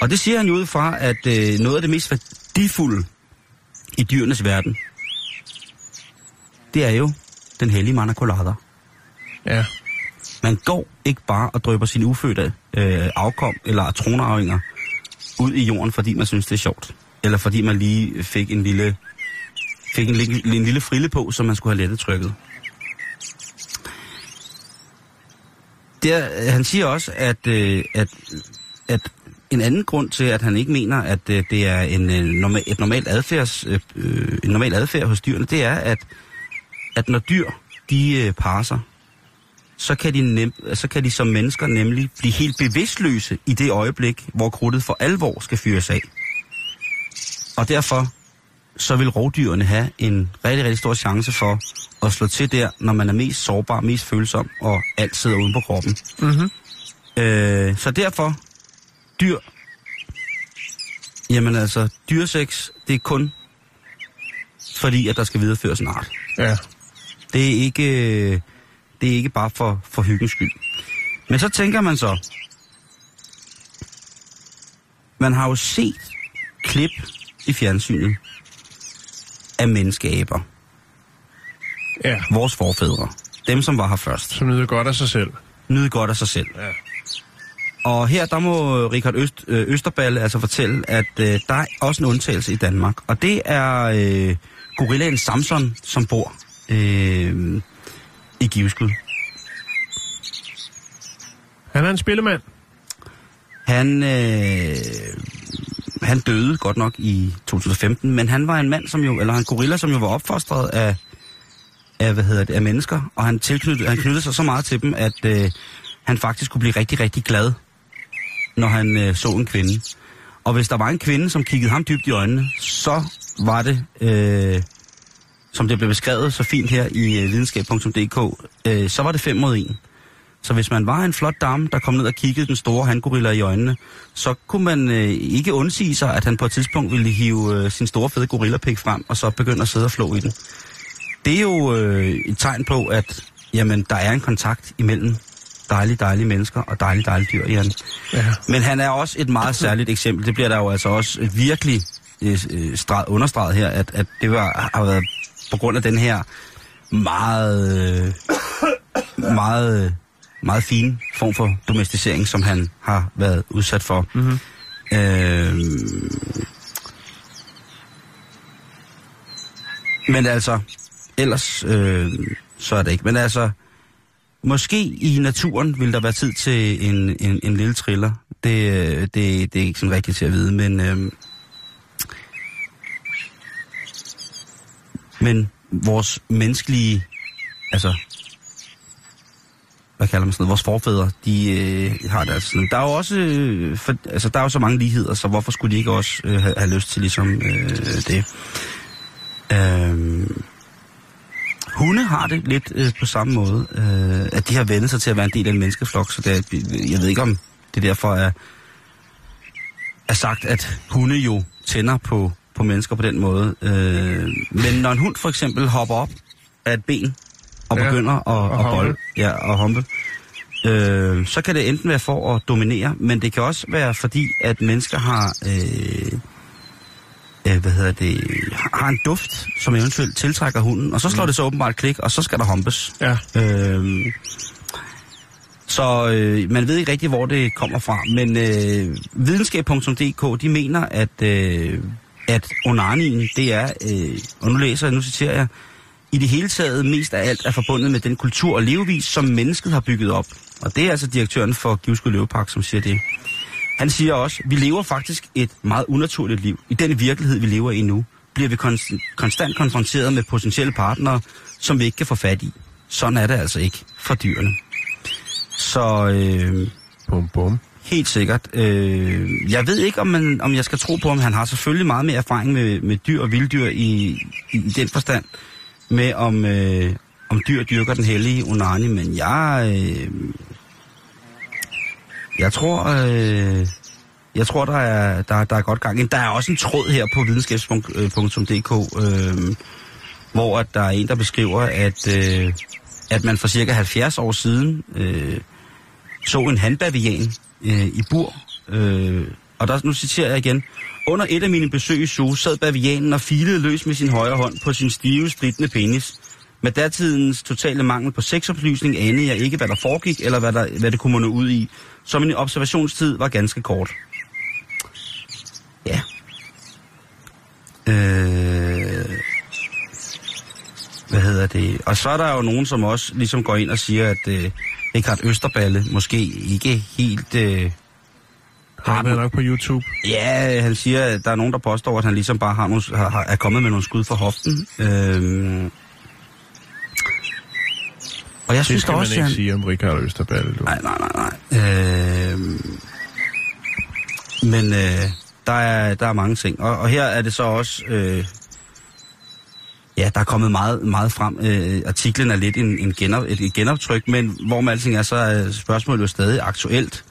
og det siger han jo ud fra, at øh, noget af det mest værdifulde i dyrenes verden, det er jo den hellige manacolada. ja. Man går ikke bare og drøber sine ufødte øh, afkom eller tronarvinger ud i jorden, fordi man synes, det er sjovt. Eller fordi man lige fik en lille, fik en, lille, en lille frille på, som man skulle have lettet trykket. Der, øh, han siger også, at, øh, at, at en anden grund til, at han ikke mener, at øh, det er en, øh, normal, et normalt adfærds, øh, øh, en normal adfærd hos dyrene, det er, at, at når dyr de øh, parer sig, så kan, de nem, så kan de som mennesker nemlig blive helt bevidstløse i det øjeblik, hvor krudtet for alvor skal fyres af. Og derfor så vil rovdyrene have en rigtig, rigtig stor chance for at slå til der, når man er mest sårbar, mest følsom, og alt sidder uden på kroppen. Mm-hmm. Øh, så derfor, dyr, jamen altså, dyresex, det er kun fordi, at der skal videreføres en art. Ja. Det er ikke, det er ikke bare for, for hyggens skyld. Men så tænker man så, man har jo set klip i fjernsynet af menneskeaber. Ja. Vores forfædre. Dem, som var her først. Som nyder godt af sig selv. Nyde godt af sig selv. Ja. Og her, der må Richard Øst, øh, Østerballe altså fortælle, at øh, der er også en undtagelse i Danmark. Og det er øh, gorillaen Samson, som bor øh, i Giveskud. Han er en spillemand. Han, øh, han døde godt nok i 2015, men han var en mand, som jo, eller en gorilla, som jo var opfostret af, af, hvad hedder det, af mennesker, og han, tilknyttede, han knyttede sig så meget til dem, at øh, han faktisk kunne blive rigtig, rigtig glad, når han øh, så en kvinde. Og hvis der var en kvinde, som kiggede ham dybt i øjnene, så var det, øh, som det blev beskrevet så fint her i øh, videnskab.dk, øh, så var det 5 mod 1. Så hvis man var en flot dame, der kom ned og kiggede den store handgorilla i øjnene, så kunne man øh, ikke undsige sig, at han på et tidspunkt ville hive øh, sin store fede gorillapik frem, og så begynde at sidde og flå i den. Det er jo øh, et tegn på, at jamen, der er en kontakt imellem dejlige, dejlige mennesker og dejlige, dejlige dyr, Jan. Ja. Men han er også et meget særligt eksempel. Det bliver der jo altså også virkelig øh, øh, streg, understreget her, at, at det var, har været på grund af den her meget, øh, meget, øh, meget fine form for domesticering, som han har været udsat for. Mm-hmm. Øh, men altså, ellers øh, så er det ikke. Men altså, måske i naturen vil der være tid til en, en, en lille triller. Det, øh, det, det er ikke sådan rigtigt til at vide, men... Øh, men vores menneskelige altså, hvad kalder man sådan noget, vores forfædre, de øh, har det altså sådan. Der er jo også, øh, for, altså der er jo så mange ligheder, så hvorfor skulle de ikke også øh, have, have lyst til ligesom øh, det? Øh, hunde har det lidt øh, på samme måde, øh, at de har vendt sig til at være en del af en menneskeflok, så det er, jeg ved ikke om det derfor er, er sagt, at hunde jo tænder på, på mennesker på den måde. Øh, men når en hund for eksempel hopper op af et ben og Ja, begynder at, og at bolle, ja, og humpe, øh, så kan det enten være for at dominere, men det kan også være fordi, at mennesker har... Øh, øh, hvad hedder det, har en duft, som eventuelt tiltrækker hunden, og så slår mm. det så åbenbart klik, og så skal der humpes. Ja. Øh, så øh, man ved ikke rigtig, hvor det kommer fra, men øh, videnskab.dk, de mener, at, øh, at onanien, det er, øh, og nu læser jeg, nu citerer jeg, i det hele taget mest af alt er forbundet med den kultur og levevis, som mennesket har bygget op. Og det er altså direktøren for Givskud Løvepark, som siger det. Han siger også, vi lever faktisk et meget unaturligt liv. I den virkelighed, vi lever i nu, bliver vi konst- konstant konfronteret med potentielle partnere, som vi ikke kan få fat i. Sådan er det altså ikke for dyrene. Så øh, Bum, bum. helt sikkert. Øh, jeg ved ikke, om, man, om jeg skal tro på, om han har selvfølgelig meget mere erfaring med, med dyr og vilddyr i, i, i den forstand, med om, øh, om dyr dyrker den hellige onani, men jeg... Øh, jeg tror... Øh, jeg tror, der er, der, der er godt gang. Der er også en tråd her på videnskabs.dk, øh, hvor at der er en, der beskriver, at, øh, at man for cirka 70 år siden øh, så en handbavian øh, i bur. Øh, og der, nu citerer jeg igen. Under et af mine besøg i zoo sad bavianen og filede løs med sin højre hånd på sin stive, splittende penis. Med datidens totale mangel på sexoplysning anede jeg ikke, hvad der foregik, eller hvad, der, hvad det kunne munde ud i. Så min observationstid var ganske kort. Ja. Øh, hvad hedder det? Og så er der jo nogen, som også ligesom går ind og siger, at øh, Richard Østerballe måske ikke helt... Øh, har har været nok på YouTube. Ja, han siger, at der er nogen, der påstår, at han ligesom bare har nogle, har, er kommet med nogle skud for hoften. Øhm, og jeg Det synes skal da man også, ikke han... sige om Richard Østerballe. Du. Nej, nej, nej, nej. Øhm, men øh, der, er, der er mange ting. Og, og her er det så også... Øh, ja, der er kommet meget, meget frem. Øh, artiklen er lidt en, en genop, et, et genoptryk, men hvor man alting er, så er spørgsmålet jo stadig aktuelt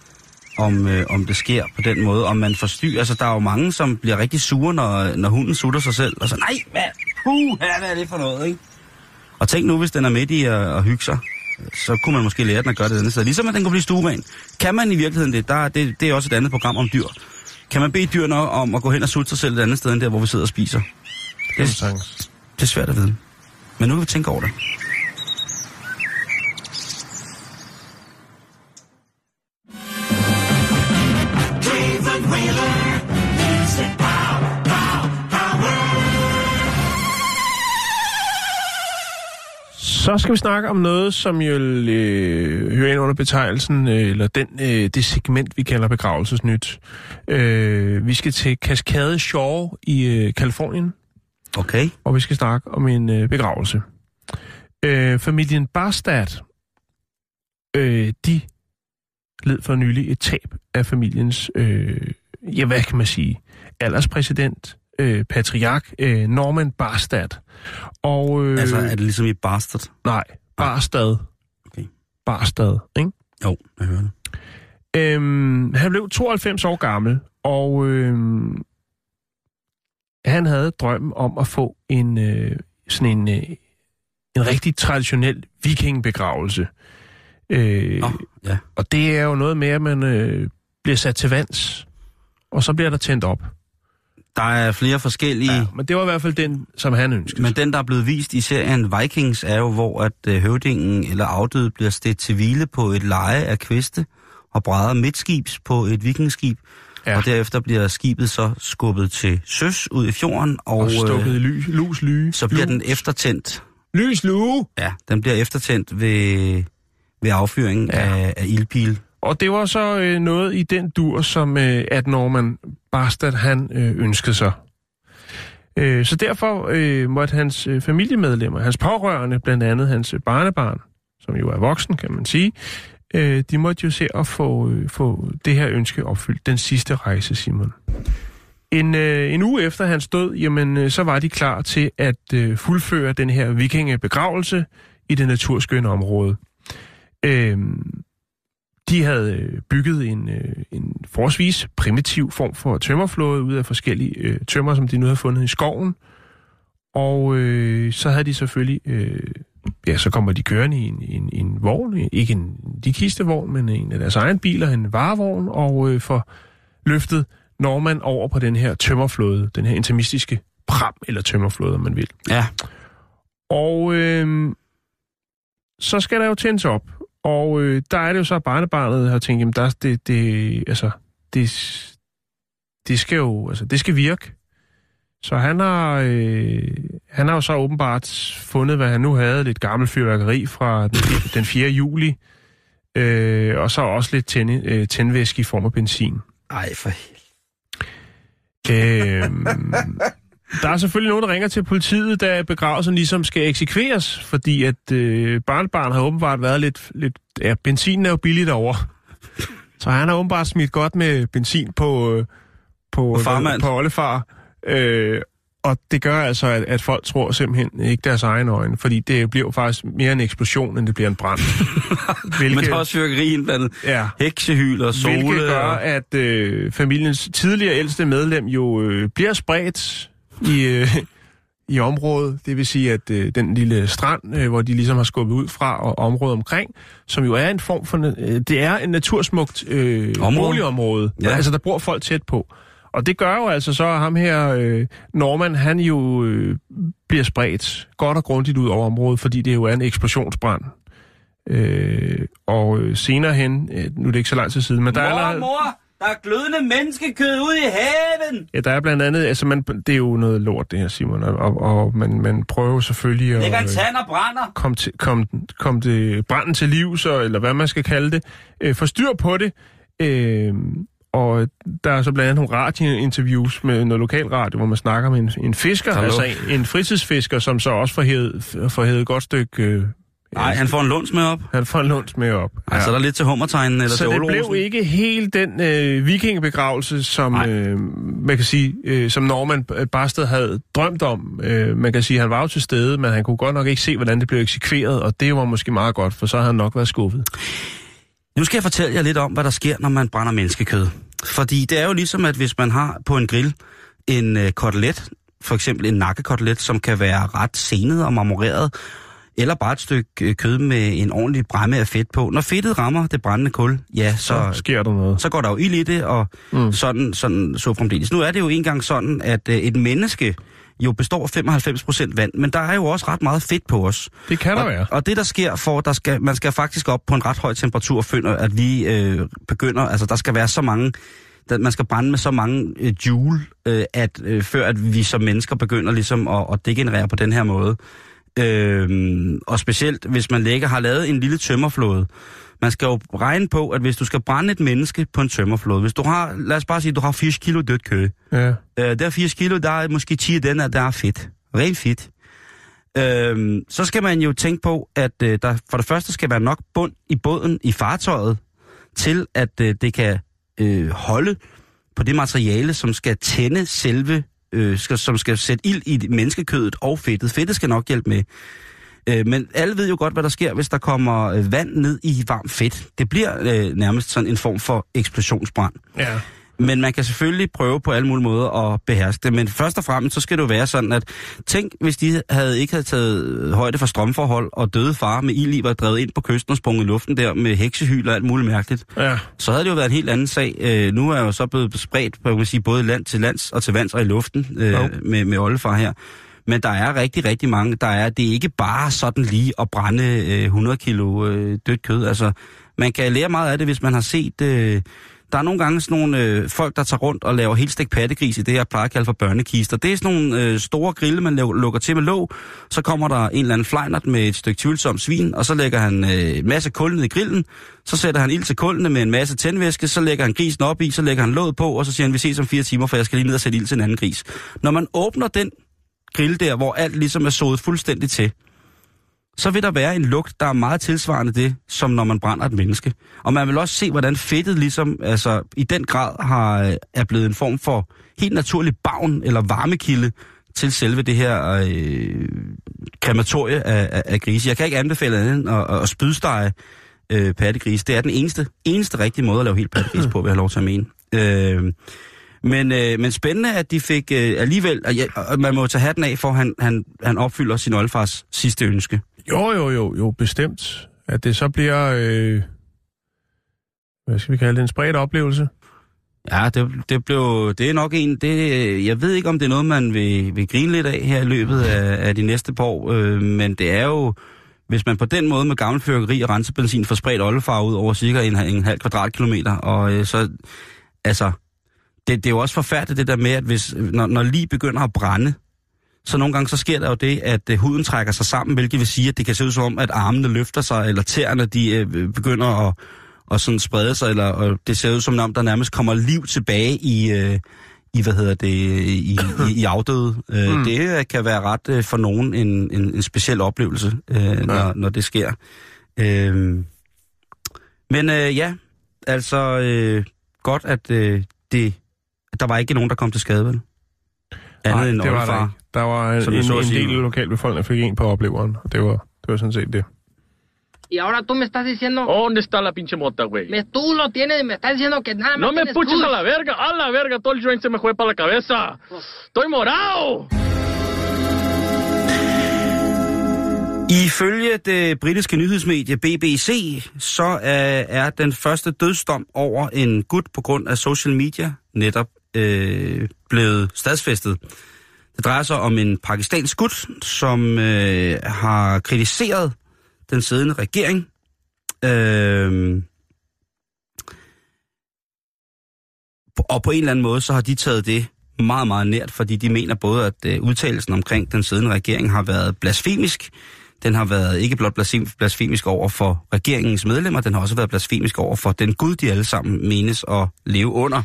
om, øh, om det sker på den måde, om man forstyrrer. Altså, der er jo mange, som bliver rigtig sure, når, når hunden sutter sig selv, og så, nej, hvad, puh, hvad er det for noget, ikke? Og tænk nu, hvis den er midt i at, at hygge sig, så kunne man måske lære den at gøre det andet sted. Ligesom at den kunne blive stueren. Kan man i virkeligheden det? Der, det, det er også et andet program om dyr. Kan man bede dyrene om at gå hen og sutte sig selv et andet sted, end der, hvor vi sidder og spiser? Det er. Det er svært at vide. Men nu kan vi tænke over det. Så skal vi snakke om noget, som jo øh, hører ind under betegnelsen, øh, eller den, øh, det segment, vi kalder begravelsesnyt. Øh, vi skal til Cascade Shore i øh, Kalifornien, Okay. og vi skal snakke om en øh, begravelse. Øh, familien Barstad, øh, de led for nylig et tab af familiens, øh, ja, hvad kan man sige, alderspræsident, øh, patriark øh, Norman Barstad. Og, øh, Altså, er det ligesom i Bastard? Nej, Barstad. Okay. Barstad, ikke? Jo, jeg hører det. Øhm, han blev 92 år gammel, og øhm, han havde drømmen om at få en øh, sådan en, øh, en rigtig traditionel vikingbegravelse. Øh, Nå, ja. Og det er jo noget med, at man øh, bliver sat til vands, og så bliver der tændt op. Der er flere forskellige... Ja, men det var i hvert fald den, som han ønskede. Men den, der er blevet vist i serien Vikings, er jo, hvor at øh, høvdingen eller afdøde bliver stedt til hvile på et leje af kviste og brædder midtskibs på et vikingskib. Ja. Og derefter bliver skibet så skubbet til søs ud i fjorden, og, og stukket i øh, ly, lus ly. så bliver Lu- den eftertændt. Lys lue! Ja, den bliver eftertændt ved, ved affyringen ja. af, af ildpil. Og det var så øh, noget i den dur, som øh, at Norman Bastard han øh, ønskede sig. Øh, så derfor øh, måtte hans øh, familiemedlemmer, hans pårørende, blandt andet hans øh, barnebarn, som jo er voksen, kan man sige, øh, de måtte jo se at få, øh, få det her ønske opfyldt. Den sidste rejse, Simon. En, øh, en uge efter hans død, jamen, øh, så var de klar til at øh, fuldføre den her vikingebegravelse i det naturskønne område. Øh, de havde øh, bygget en, øh, en forholdsvis primitiv form for tømmerflåde ud af forskellige øh, tømmer, som de nu havde fundet i skoven. Og øh, så havde de selvfølgelig... Øh, ja, så kommer de kørende i en, en, en vogn, ikke en de kistevogn, men en af deres egen biler, en varevogn, og øh, får løftet Norman over på den her tømmerflåde, den her intimistiske pram, eller tømmerflåde, om man vil. Ja. Og øh, så skal der jo tændes op, og øh, der er det jo så, at barnebarnet har tænkt, jamen der, det, det, altså, det, det skal jo, altså, det skal virke. Så han har, øh, han har jo så åbenbart fundet, hvad han nu havde, lidt gammel fyrværkeri fra den, den 4. juli, øh, og så også lidt tænd, øh, tændvæske i form af benzin. Ej, for Øh, der er selvfølgelig nogen, der ringer til politiet, da begravelsen ligesom skal eksekveres, fordi at øh, barnbarn har åbenbart været lidt, lidt... Ja, benzinen er jo billigt over. Så han har åbenbart smidt godt med benzin på... Øh, på, På farmand. på oldefar. Øh, og det gør altså, at, at folk tror simpelthen ikke deres egen øjne, fordi det bliver faktisk mere en eksplosion, end det bliver en brand. Hvilket, Men der er også fyrkeri indblandet. ja, Heksehyl og sole. hvilket gør, og... at øh, familiens tidligere ældste medlem jo øh, bliver spredt i, øh, i området. Det vil sige, at øh, den lille strand, øh, hvor de ligesom har skubbet ud fra, og området omkring, som jo er en form for... Øh, det er en natursmukt øh, Område. boligområde. Ja. Altså, der bor folk tæt på. Og det gør jo altså så, at ham her, øh, Norman, han jo øh, bliver spredt godt og grundigt ud over området, fordi det jo er en eksplosionsbrand. Øh, og øh, senere hen, øh, nu er det ikke så lang tid siden, men der er, allerede- mor, der er glødende menneskekød ude i haven. ja, der er blandt andet, altså man, det er jo noget lort det her, Simon, og, og, og man, man prøver selvfølgelig at... Lægger en tand og brænder. kom, til, kom, kom det branden til liv, så, eller hvad man skal kalde det, øh, få styr på det. Øh, og der er så blandt andet nogle radiointerviews med noget lokalradio, hvor man snakker med en, en fisker, Hallo. altså en, en fritidsfisker, som så også får hævet, får hævet et godt stykke... Øh, Nej, han får en lunds med op. han får en lunds med op. Ej, så er der lidt til hummertegnen eller Så til det blev ikke helt den øh, vikingebegravelse, som Nej. øh, man kan sige, øh, som Norman Barsted havde drømt om. Øh, man kan sige, han var jo til stede, men han kunne godt nok ikke se, hvordan det blev eksekveret, og det var måske meget godt, for så havde han nok været skuffet. Nu skal jeg fortælle jer lidt om, hvad der sker, når man brænder menneskekød. Fordi det er jo ligesom, at hvis man har på en grill en øh, kotelet, for eksempel en nakkekotelet, som kan være ret senet og marmoreret, eller bare et stykke øh, kød med en ordentlig bræmme af fedt på. Når fedtet rammer det brændende kul, ja, Så så, sker der noget. så går der jo ild i det, og mm. sådan, sådan så fremdeles. Nu er det jo engang sådan, at øh, et menneske jo består af 95% vand, men der er jo også ret meget fedt på os. Det kan der og, være. Og det, der sker for, der skal, man skal faktisk op på en ret høj temperatur, før at vi øh, begynder, altså der skal være så mange, der, man skal brænde med så mange øh, joule, øh, at, øh, før at vi som mennesker begynder ligesom at, at degenerere på den her måde. Øh, og specielt, hvis man lægger, har lavet en lille tømmerflåde. Man skal jo regne på, at hvis du skal brænde et menneske på en tømmerflåde, hvis du har, lad os bare sige, du har 80 kilo dødt kød, Ja. Øh, der er 80 kilo, der er måske 10 af den, er- der er fedt. Rent fedt. Øh, så skal man jo tænke på, at øh, der for det første skal være nok bund i båden i fartøjet, til at øh, det kan øh, holde på det materiale, som skal tænde selve, øh, skal, som skal sætte ild i menneskekødet og fedtet. Fedtet skal nok hjælpe med. Øh, men alle ved jo godt, hvad der sker, hvis der kommer øh, vand ned i varmt fedt. Det bliver øh, nærmest sådan en form for eksplosionsbrand. ja. Men man kan selvfølgelig prøve på alle mulige måder at beherske det. Men først og fremmest, så skal det jo være sådan, at tænk, hvis de havde ikke havde taget højde for strømforhold, og døde far med ild i var drevet ind på kysten og sprunget i luften der med heksehyl og alt muligt mærkeligt, Ja. så havde det jo været en helt anden sag. Øh, nu er jeg jo så blevet spredt, kan man sige, både land til lands og til vands og i luften øh, med, med oldefar her. Men der er rigtig, rigtig mange. Der er, det er ikke bare sådan lige at brænde øh, 100 kilo øh, dødt kød. Altså, man kan lære meget af det, hvis man har set... Øh, der er nogle gange sådan nogle øh, folk, der tager rundt og laver helt stegt pattegris i det, jeg plejer at kalde for børnekister. Det er sådan nogle øh, store grille, man laver, lukker til med låg. Så kommer der en eller anden flejnert med et stykke tvivlsomt svin, og så lægger han øh, masse kul ned i grillen. Så sætter han ild til kullene med en masse tændvæske, så lægger han grisen op i, så lægger han låget på, og så siger han, vi ses om fire timer, for jeg skal lige ned og sætte ild til en anden gris. Når man åbner den grill der, hvor alt ligesom er sået fuldstændig til, så vil der være en lugt, der er meget tilsvarende det, som når man brænder et menneske. Og man vil også se, hvordan fedtet ligesom, altså i den grad har, øh, er blevet en form for helt naturlig bavn eller varmekilde til selve det her øh, krematorie af, af, af grise. Jeg kan ikke anbefale andet end at, at spydstege øh, pattegris. Det er den eneste, eneste rigtige måde at lave helt pattegris på, vil jeg have lov til at mene. Øh, men, øh, men spændende, at de fik øh, alligevel, og, ja, og man må tage hatten af, for han, han, han opfylder sin oldfars sidste ønske. Jo, jo, jo, jo, bestemt. At det så bliver, øh, hvad skal vi kalde det, en spredt oplevelse. Ja, det, det, blev, det er nok en, det, jeg ved ikke, om det er noget, man vil, vil grine lidt af her i løbet af, af de næste par år, øh, men det er jo, hvis man på den måde med gammel fyrkeri og rensebenzin får spredt oldefarve ud over cirka en, en halv kvadratkilometer, og øh, så, altså, det, det er jo også forfærdeligt det der med, at hvis, når, når lige begynder at brænde, så nogle gange så sker der jo det, at øh, huden trækker sig sammen, hvilket vil sige, at det kan se ud som om, at armene løfter sig, eller tæerne de øh, begynder at, at sådan sprede sig, eller og det ser ud som om, der nærmest kommer liv tilbage i, øh, i hvad hedder det, i, i, i afdøde. Øh, mm. Det kan være ret øh, for nogen en, en, en speciel oplevelse, øh, ja. når, når det sker. Øh, men øh, ja, altså øh, godt, at øh, det, der var ikke nogen, der kom til skade, vel? Andet Nej, end det var der ikke. Der var en, som en, en sige. del lokalbefolkning, der fik en på opleveren, og det var, det var sådan set det. Y ahora tú me estás diciendo... ¿Dónde está la pinche mota, güey? Me, tú lo tienes, me estás diciendo que nada más No me puches a la verga, a la verga, todo el joint se me fue para la cabeza. Estoy morado. Ifølge det britiske nyhedsmedie BBC, så er, er den første dødsdom over en gut på grund af social media netop øh, blevet stadsfæstet. Det drejer sig om en pakistansk gut, som øh, har kritiseret den siddende regering. Øh, og på en eller anden måde, så har de taget det meget, meget nært, fordi de mener både, at øh, udtalelsen omkring den siddende regering har været blasfemisk, den har været ikke blot blasfemisk over for regeringens medlemmer, den har også været blasfemisk over for den Gud, de alle sammen menes at leve under.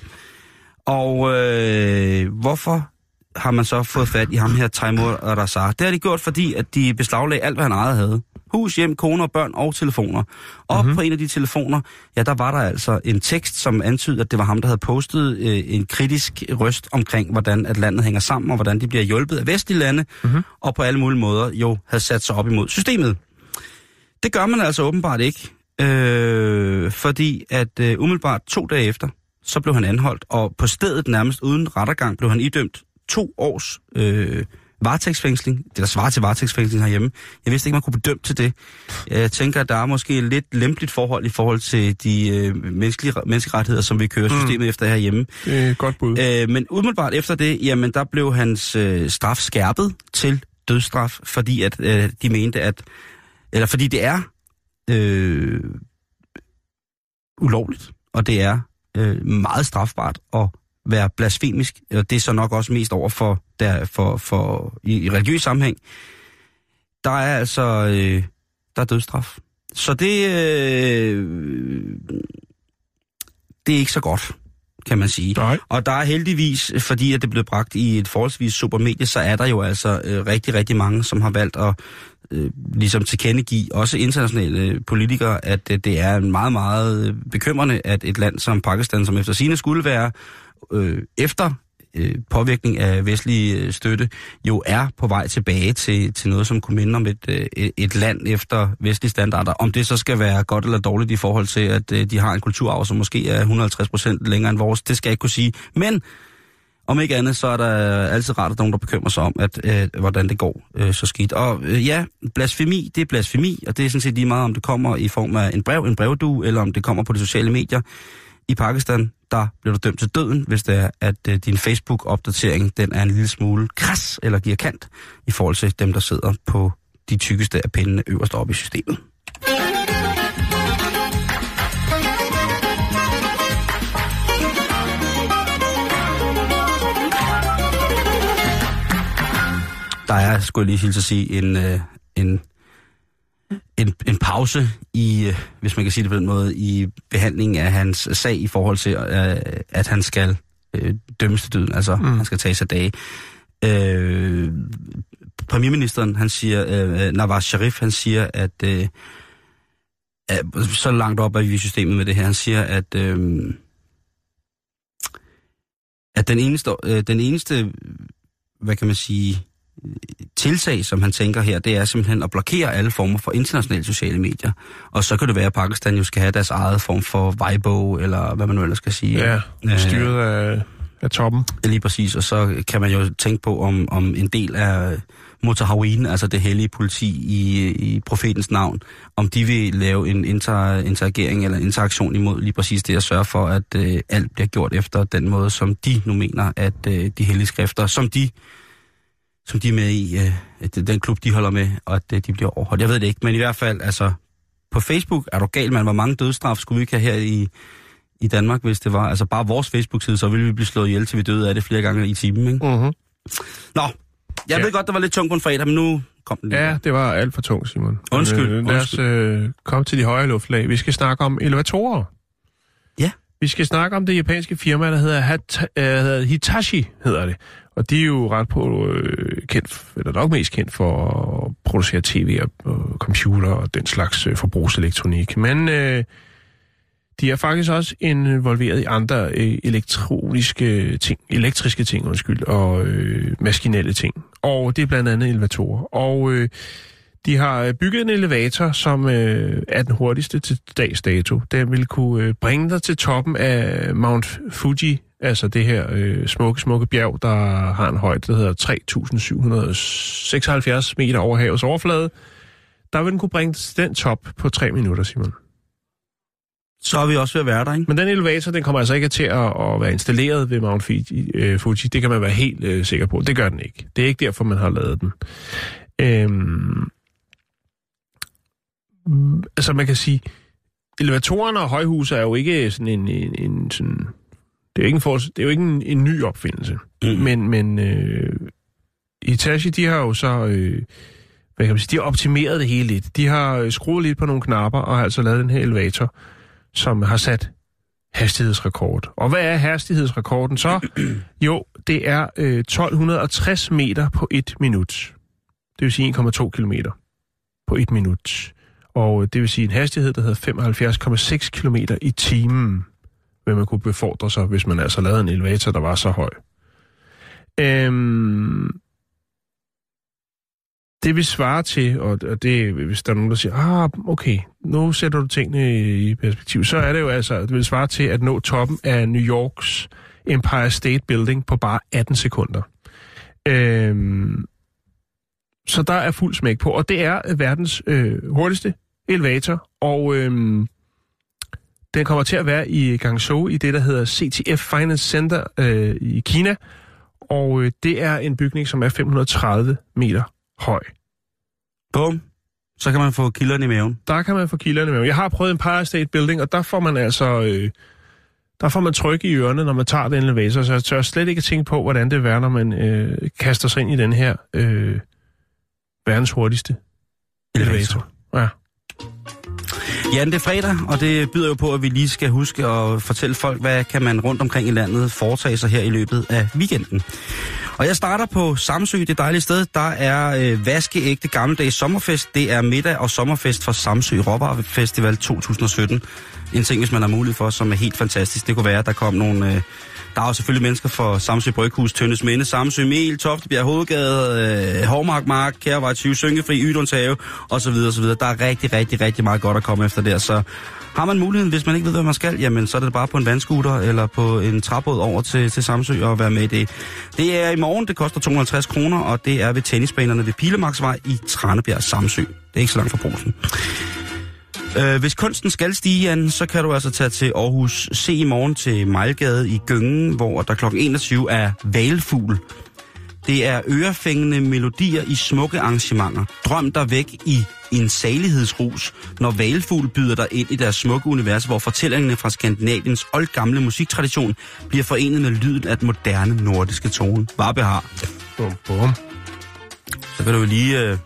Og øh, hvorfor har man så fået fat i ham her, Taimur Razar? Det har de gjort, fordi at de beslaglagde alt, hvad han ejet havde. Hus, hjem, koner, børn og telefoner. Og mm-hmm. på en af de telefoner, ja, der var der altså en tekst, som antydede, at det var ham, der havde postet øh, en kritisk røst omkring, hvordan at landet hænger sammen, og hvordan de bliver hjulpet af vestlige lande, mm-hmm. og på alle mulige måder jo havde sat sig op imod systemet. Det gør man altså åbenbart ikke, øh, fordi at øh, umiddelbart to dage efter, så blev han anholdt, og på stedet nærmest uden rettergang blev han idømt to års øh, varetægtsfængsling. Det der svarer til varetægtsfængsling herhjemme. Jeg vidste ikke, man kunne bedømme til det. Jeg tænker, at der er måske et lidt lempeligt forhold i forhold til de øh, menneskelige, menneskerettigheder, som vi kører systemet mm. efter herhjemme. Det er godt bud. Øh, men umiddelbart efter det, jamen der blev hans øh, straf skærpet til dødsstraf, fordi at øh, de mente, at eller fordi det er øh, ulovligt, og det er øh, meget strafbart at være blasfemisk, og det er så nok også mest over for, der, for, for i, i religiøs sammenhæng. Der er altså øh, der er dødsstraf. Så det, øh, det er ikke så godt, kan man sige. Nej. Og der er heldigvis, fordi at det blev bragt i et forholdsvis supermedie, så er der jo altså øh, rigtig, rigtig mange, som har valgt at øh, ligesom tilkendegive, også internationale politikere, at øh, det er meget, meget øh, bekymrende, at et land som Pakistan, som efter sine skulle være øh, efter øh, påvirkning af vestlig øh, støtte, jo er på vej tilbage til, til noget, som kunne minde om et, øh, et- land efter vestlige standarder. Om det så skal være godt eller dårligt i forhold til, at øh, de har en kulturarv, som måske er 150 procent længere end vores, det skal jeg ikke kunne sige. Men om ikke andet, så er der altid rart, at nogen, der bekymrer sig om, at, øh, hvordan det går øh, så skidt. Og øh, ja, blasfemi, det er blasfemi, og det er sådan set lige meget, om det kommer i form af en brev, en brevdu, eller om det kommer på de sociale medier. I Pakistan, der bliver du dømt til døden, hvis det er, at øh, din Facebook-opdatering, den er en lille smule kras eller giver kant, i forhold til dem, der sidder på de tykkeste af pindene øverst oppe i systemet. Der er, skulle jeg lige hilse at sige, en, øh, en, en, en pause i, øh, hvis man kan sige det på den måde, i behandlingen af hans sag i forhold til, øh, at han skal øh, dømmes til døden, altså mm. han skal tage sig dage. Øh, premierministeren, han siger, øh, Nawaz Sharif, han siger, at, øh, så langt op er vi i systemet med det her, han siger, at, øh, at den eneste, øh, den eneste, hvad kan man sige, tiltag, som han tænker her, det er simpelthen at blokere alle former for internationale sociale medier. Og så kan det være, at Pakistan jo skal have deres eget form for Weibo, eller hvad man nu ellers skal sige. Ja, styret af, af toppen. Lige præcis, og så kan man jo tænke på, om, om en del af Motahawin, altså det hellige politi i, i profetens navn, om de vil lave en inter, interagering eller interaktion imod lige præcis det at sørge for, at øh, alt bliver gjort efter den måde, som de nu mener, at øh, de hellige skrifter, som de som de er med i, øh, at den klub, de holder med, og at øh, de bliver overholdt. Jeg ved det ikke, men i hvert fald, altså, på Facebook er du gal, man. Hvor mange dødsstraf skulle vi ikke have her i, i Danmark, hvis det var? Altså bare vores Facebook-side, så ville vi blive slået ihjel, til vi døde af det flere gange i timen, ikke? Mm-hmm. Nå, jeg Ja. ved godt, det var lidt tungt på en fredag, men nu kom den. Ja, det var alt for tungt, Simon. Undskyld, Men, øh, lad os øh, komme til de høje luftlag. Vi skal snakke om elevatorer. Ja. Vi skal snakke om det japanske firma, der hedder Hat, øh, hedder Hitachi, hedder det. Og de er jo ret på øh, kendt, eller nok mest kendt for at producere tv og, og computer og den slags øh, forbrugselektronik. Men øh, de er faktisk også involveret i andre øh, elektroniske ting, elektriske ting, undskyld, og øh, maskinelle ting. Og det er blandt andet elevatorer. Og øh, de har øh, bygget en elevator, som øh, er den hurtigste til dags dato. Den vil kunne øh, bringe dig til toppen af Mount Fuji, altså det her øh, smukke, smukke bjerg, der har en højde, der hedder 3.776 meter over havets overflade. Der vil den kunne bringe dig til den top på tre minutter, Simon. Så er vi også ved at være der, ikke? Men den elevator, den kommer altså ikke til at, at være installeret ved Mount Fuji, øh, Fuji. Det kan man være helt øh, sikker på. Det gør den ikke. Det er ikke derfor, man har lavet den. Øhm, altså man kan sige, elevatorerne og højhuse er jo ikke sådan en, en, en sådan, det er jo ikke en, for, det er jo ikke en, en ny opfindelse. Mm. Men, men øh, Hitachi, de har jo så, øh, hvad kan man sige, de har optimeret det hele lidt. De har øh, skruet lidt på nogle knapper og har altså lavet den her elevator, som har sat hastighedsrekord. Og hvad er hastighedsrekorden så? Jo, det er øh, 1260 meter på et minut. Det vil sige 1,2 kilometer på et minut. Og det vil sige en hastighed, der hedder 75,6 km i timen, vil man kunne befordre sig, hvis man altså lavede en elevator, der var så høj. Øhm, det vil svare til, og og det, hvis der er nogen, der siger, ah, okay, nu sætter du tingene i perspektiv, så er det jo altså, det vil svare til at nå toppen af New Yorks Empire State Building på bare 18 sekunder. Øhm, så der er fuld smæk på, og det er verdens øh, hurtigste elevator, og øhm, den kommer til at være i Guangzhou i det, der hedder CTF Finance Center øh, i Kina, og øh, det er en bygning, som er 530 meter høj. Bum. Så kan man få kilderne i maven. Der kan man få kilderne med. Jeg har prøvet Empire State Building, og der får man altså... Øh, der får man tryk i ørerne, når man tager den elevator, så jeg tør slet ikke tænke på, hvordan det er, når man øh, kaster sig ind i den her øh, verdens hurtigste elevator. Ja. Ja, det er fredag, og det byder jo på, at vi lige skal huske at fortælle folk, hvad kan man rundt omkring i landet foretage sig her i løbet af weekenden. Og jeg starter på Samsø, det dejlige sted. Der er øh, vaskeægte gammeldags sommerfest. Det er middag og sommerfest for Samsø Råvarer Festival 2017. En ting, hvis man har mulighed for, som er helt fantastisk. Det kunne være, at der kom nogle... Øh, der er jo selvfølgelig mennesker fra Samsø Bryghus, Tøndes Minde, Samsø Mel, Toftebjerg Hovedgade, øh, Hovmark Mark, Kærvej 20, Synkefri, Ydons Have, osv. osv. Der er rigtig, rigtig, rigtig meget godt at komme efter der, så har man muligheden, hvis man ikke ved, hvad man skal, jamen så er det bare på en vandskuter eller på en træbåd over til, til Samsø og være med i det. Det er i morgen, det koster 250 kroner, og det er ved tennisbanerne ved Pilemarksvej i Tranebjerg, Samsø. Det er ikke så langt fra Brugsen. Øh, hvis kunsten skal stige, Jan, så kan du altså tage til Aarhus Se i morgen til Mejlgade i Gyngen, hvor der kl. 21 er valfugl. Det er ørefængende melodier i smukke arrangementer. Drøm dig væk i en salighedsrus, når valfugl byder dig ind i deres smukke univers, hvor fortællingerne fra Skandinaviens oldgamle musiktradition bliver forenet med lyden af den moderne nordiske tone. Varbe har. Bum, bum. Så kan du lige, øh,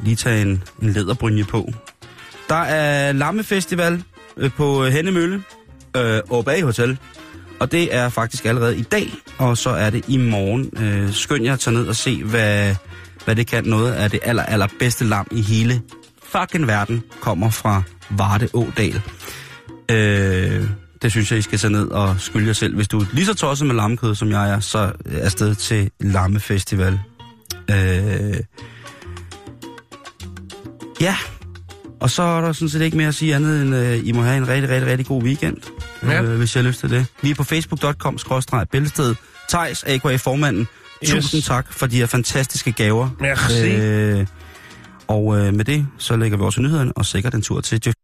lige tage en, en læderbrynje på. Der er Lammefestival øh, på Hennemølle, øh, øh Åbag Hotel. Og det er faktisk allerede i dag, og så er det i morgen. Øh, skynd jer at tage ned og se, hvad, hvad det kan. Noget af det aller, aller bedste lam i hele fucking verden kommer fra Varde Ådal. Øh, det synes jeg, I skal tage ned og skylde jer selv. Hvis du er lige så tosset med lammekød, som jeg er, så er sted til Lammefestival. Øh, ja, og så er der sådan set ikke mere at sige andet end, uh, I må have en rigtig, rigtig, rigtig god weekend, Ja. øh, hvis jeg har lyst til det. Vi er på facebook.com bæltested Thijs, a.k.a. formanden. Yes. Tusind tak for de her fantastiske gaver. Merci. Øh, og øh, med det, så lægger vi også nyhederne og sikkert en tur til Jeff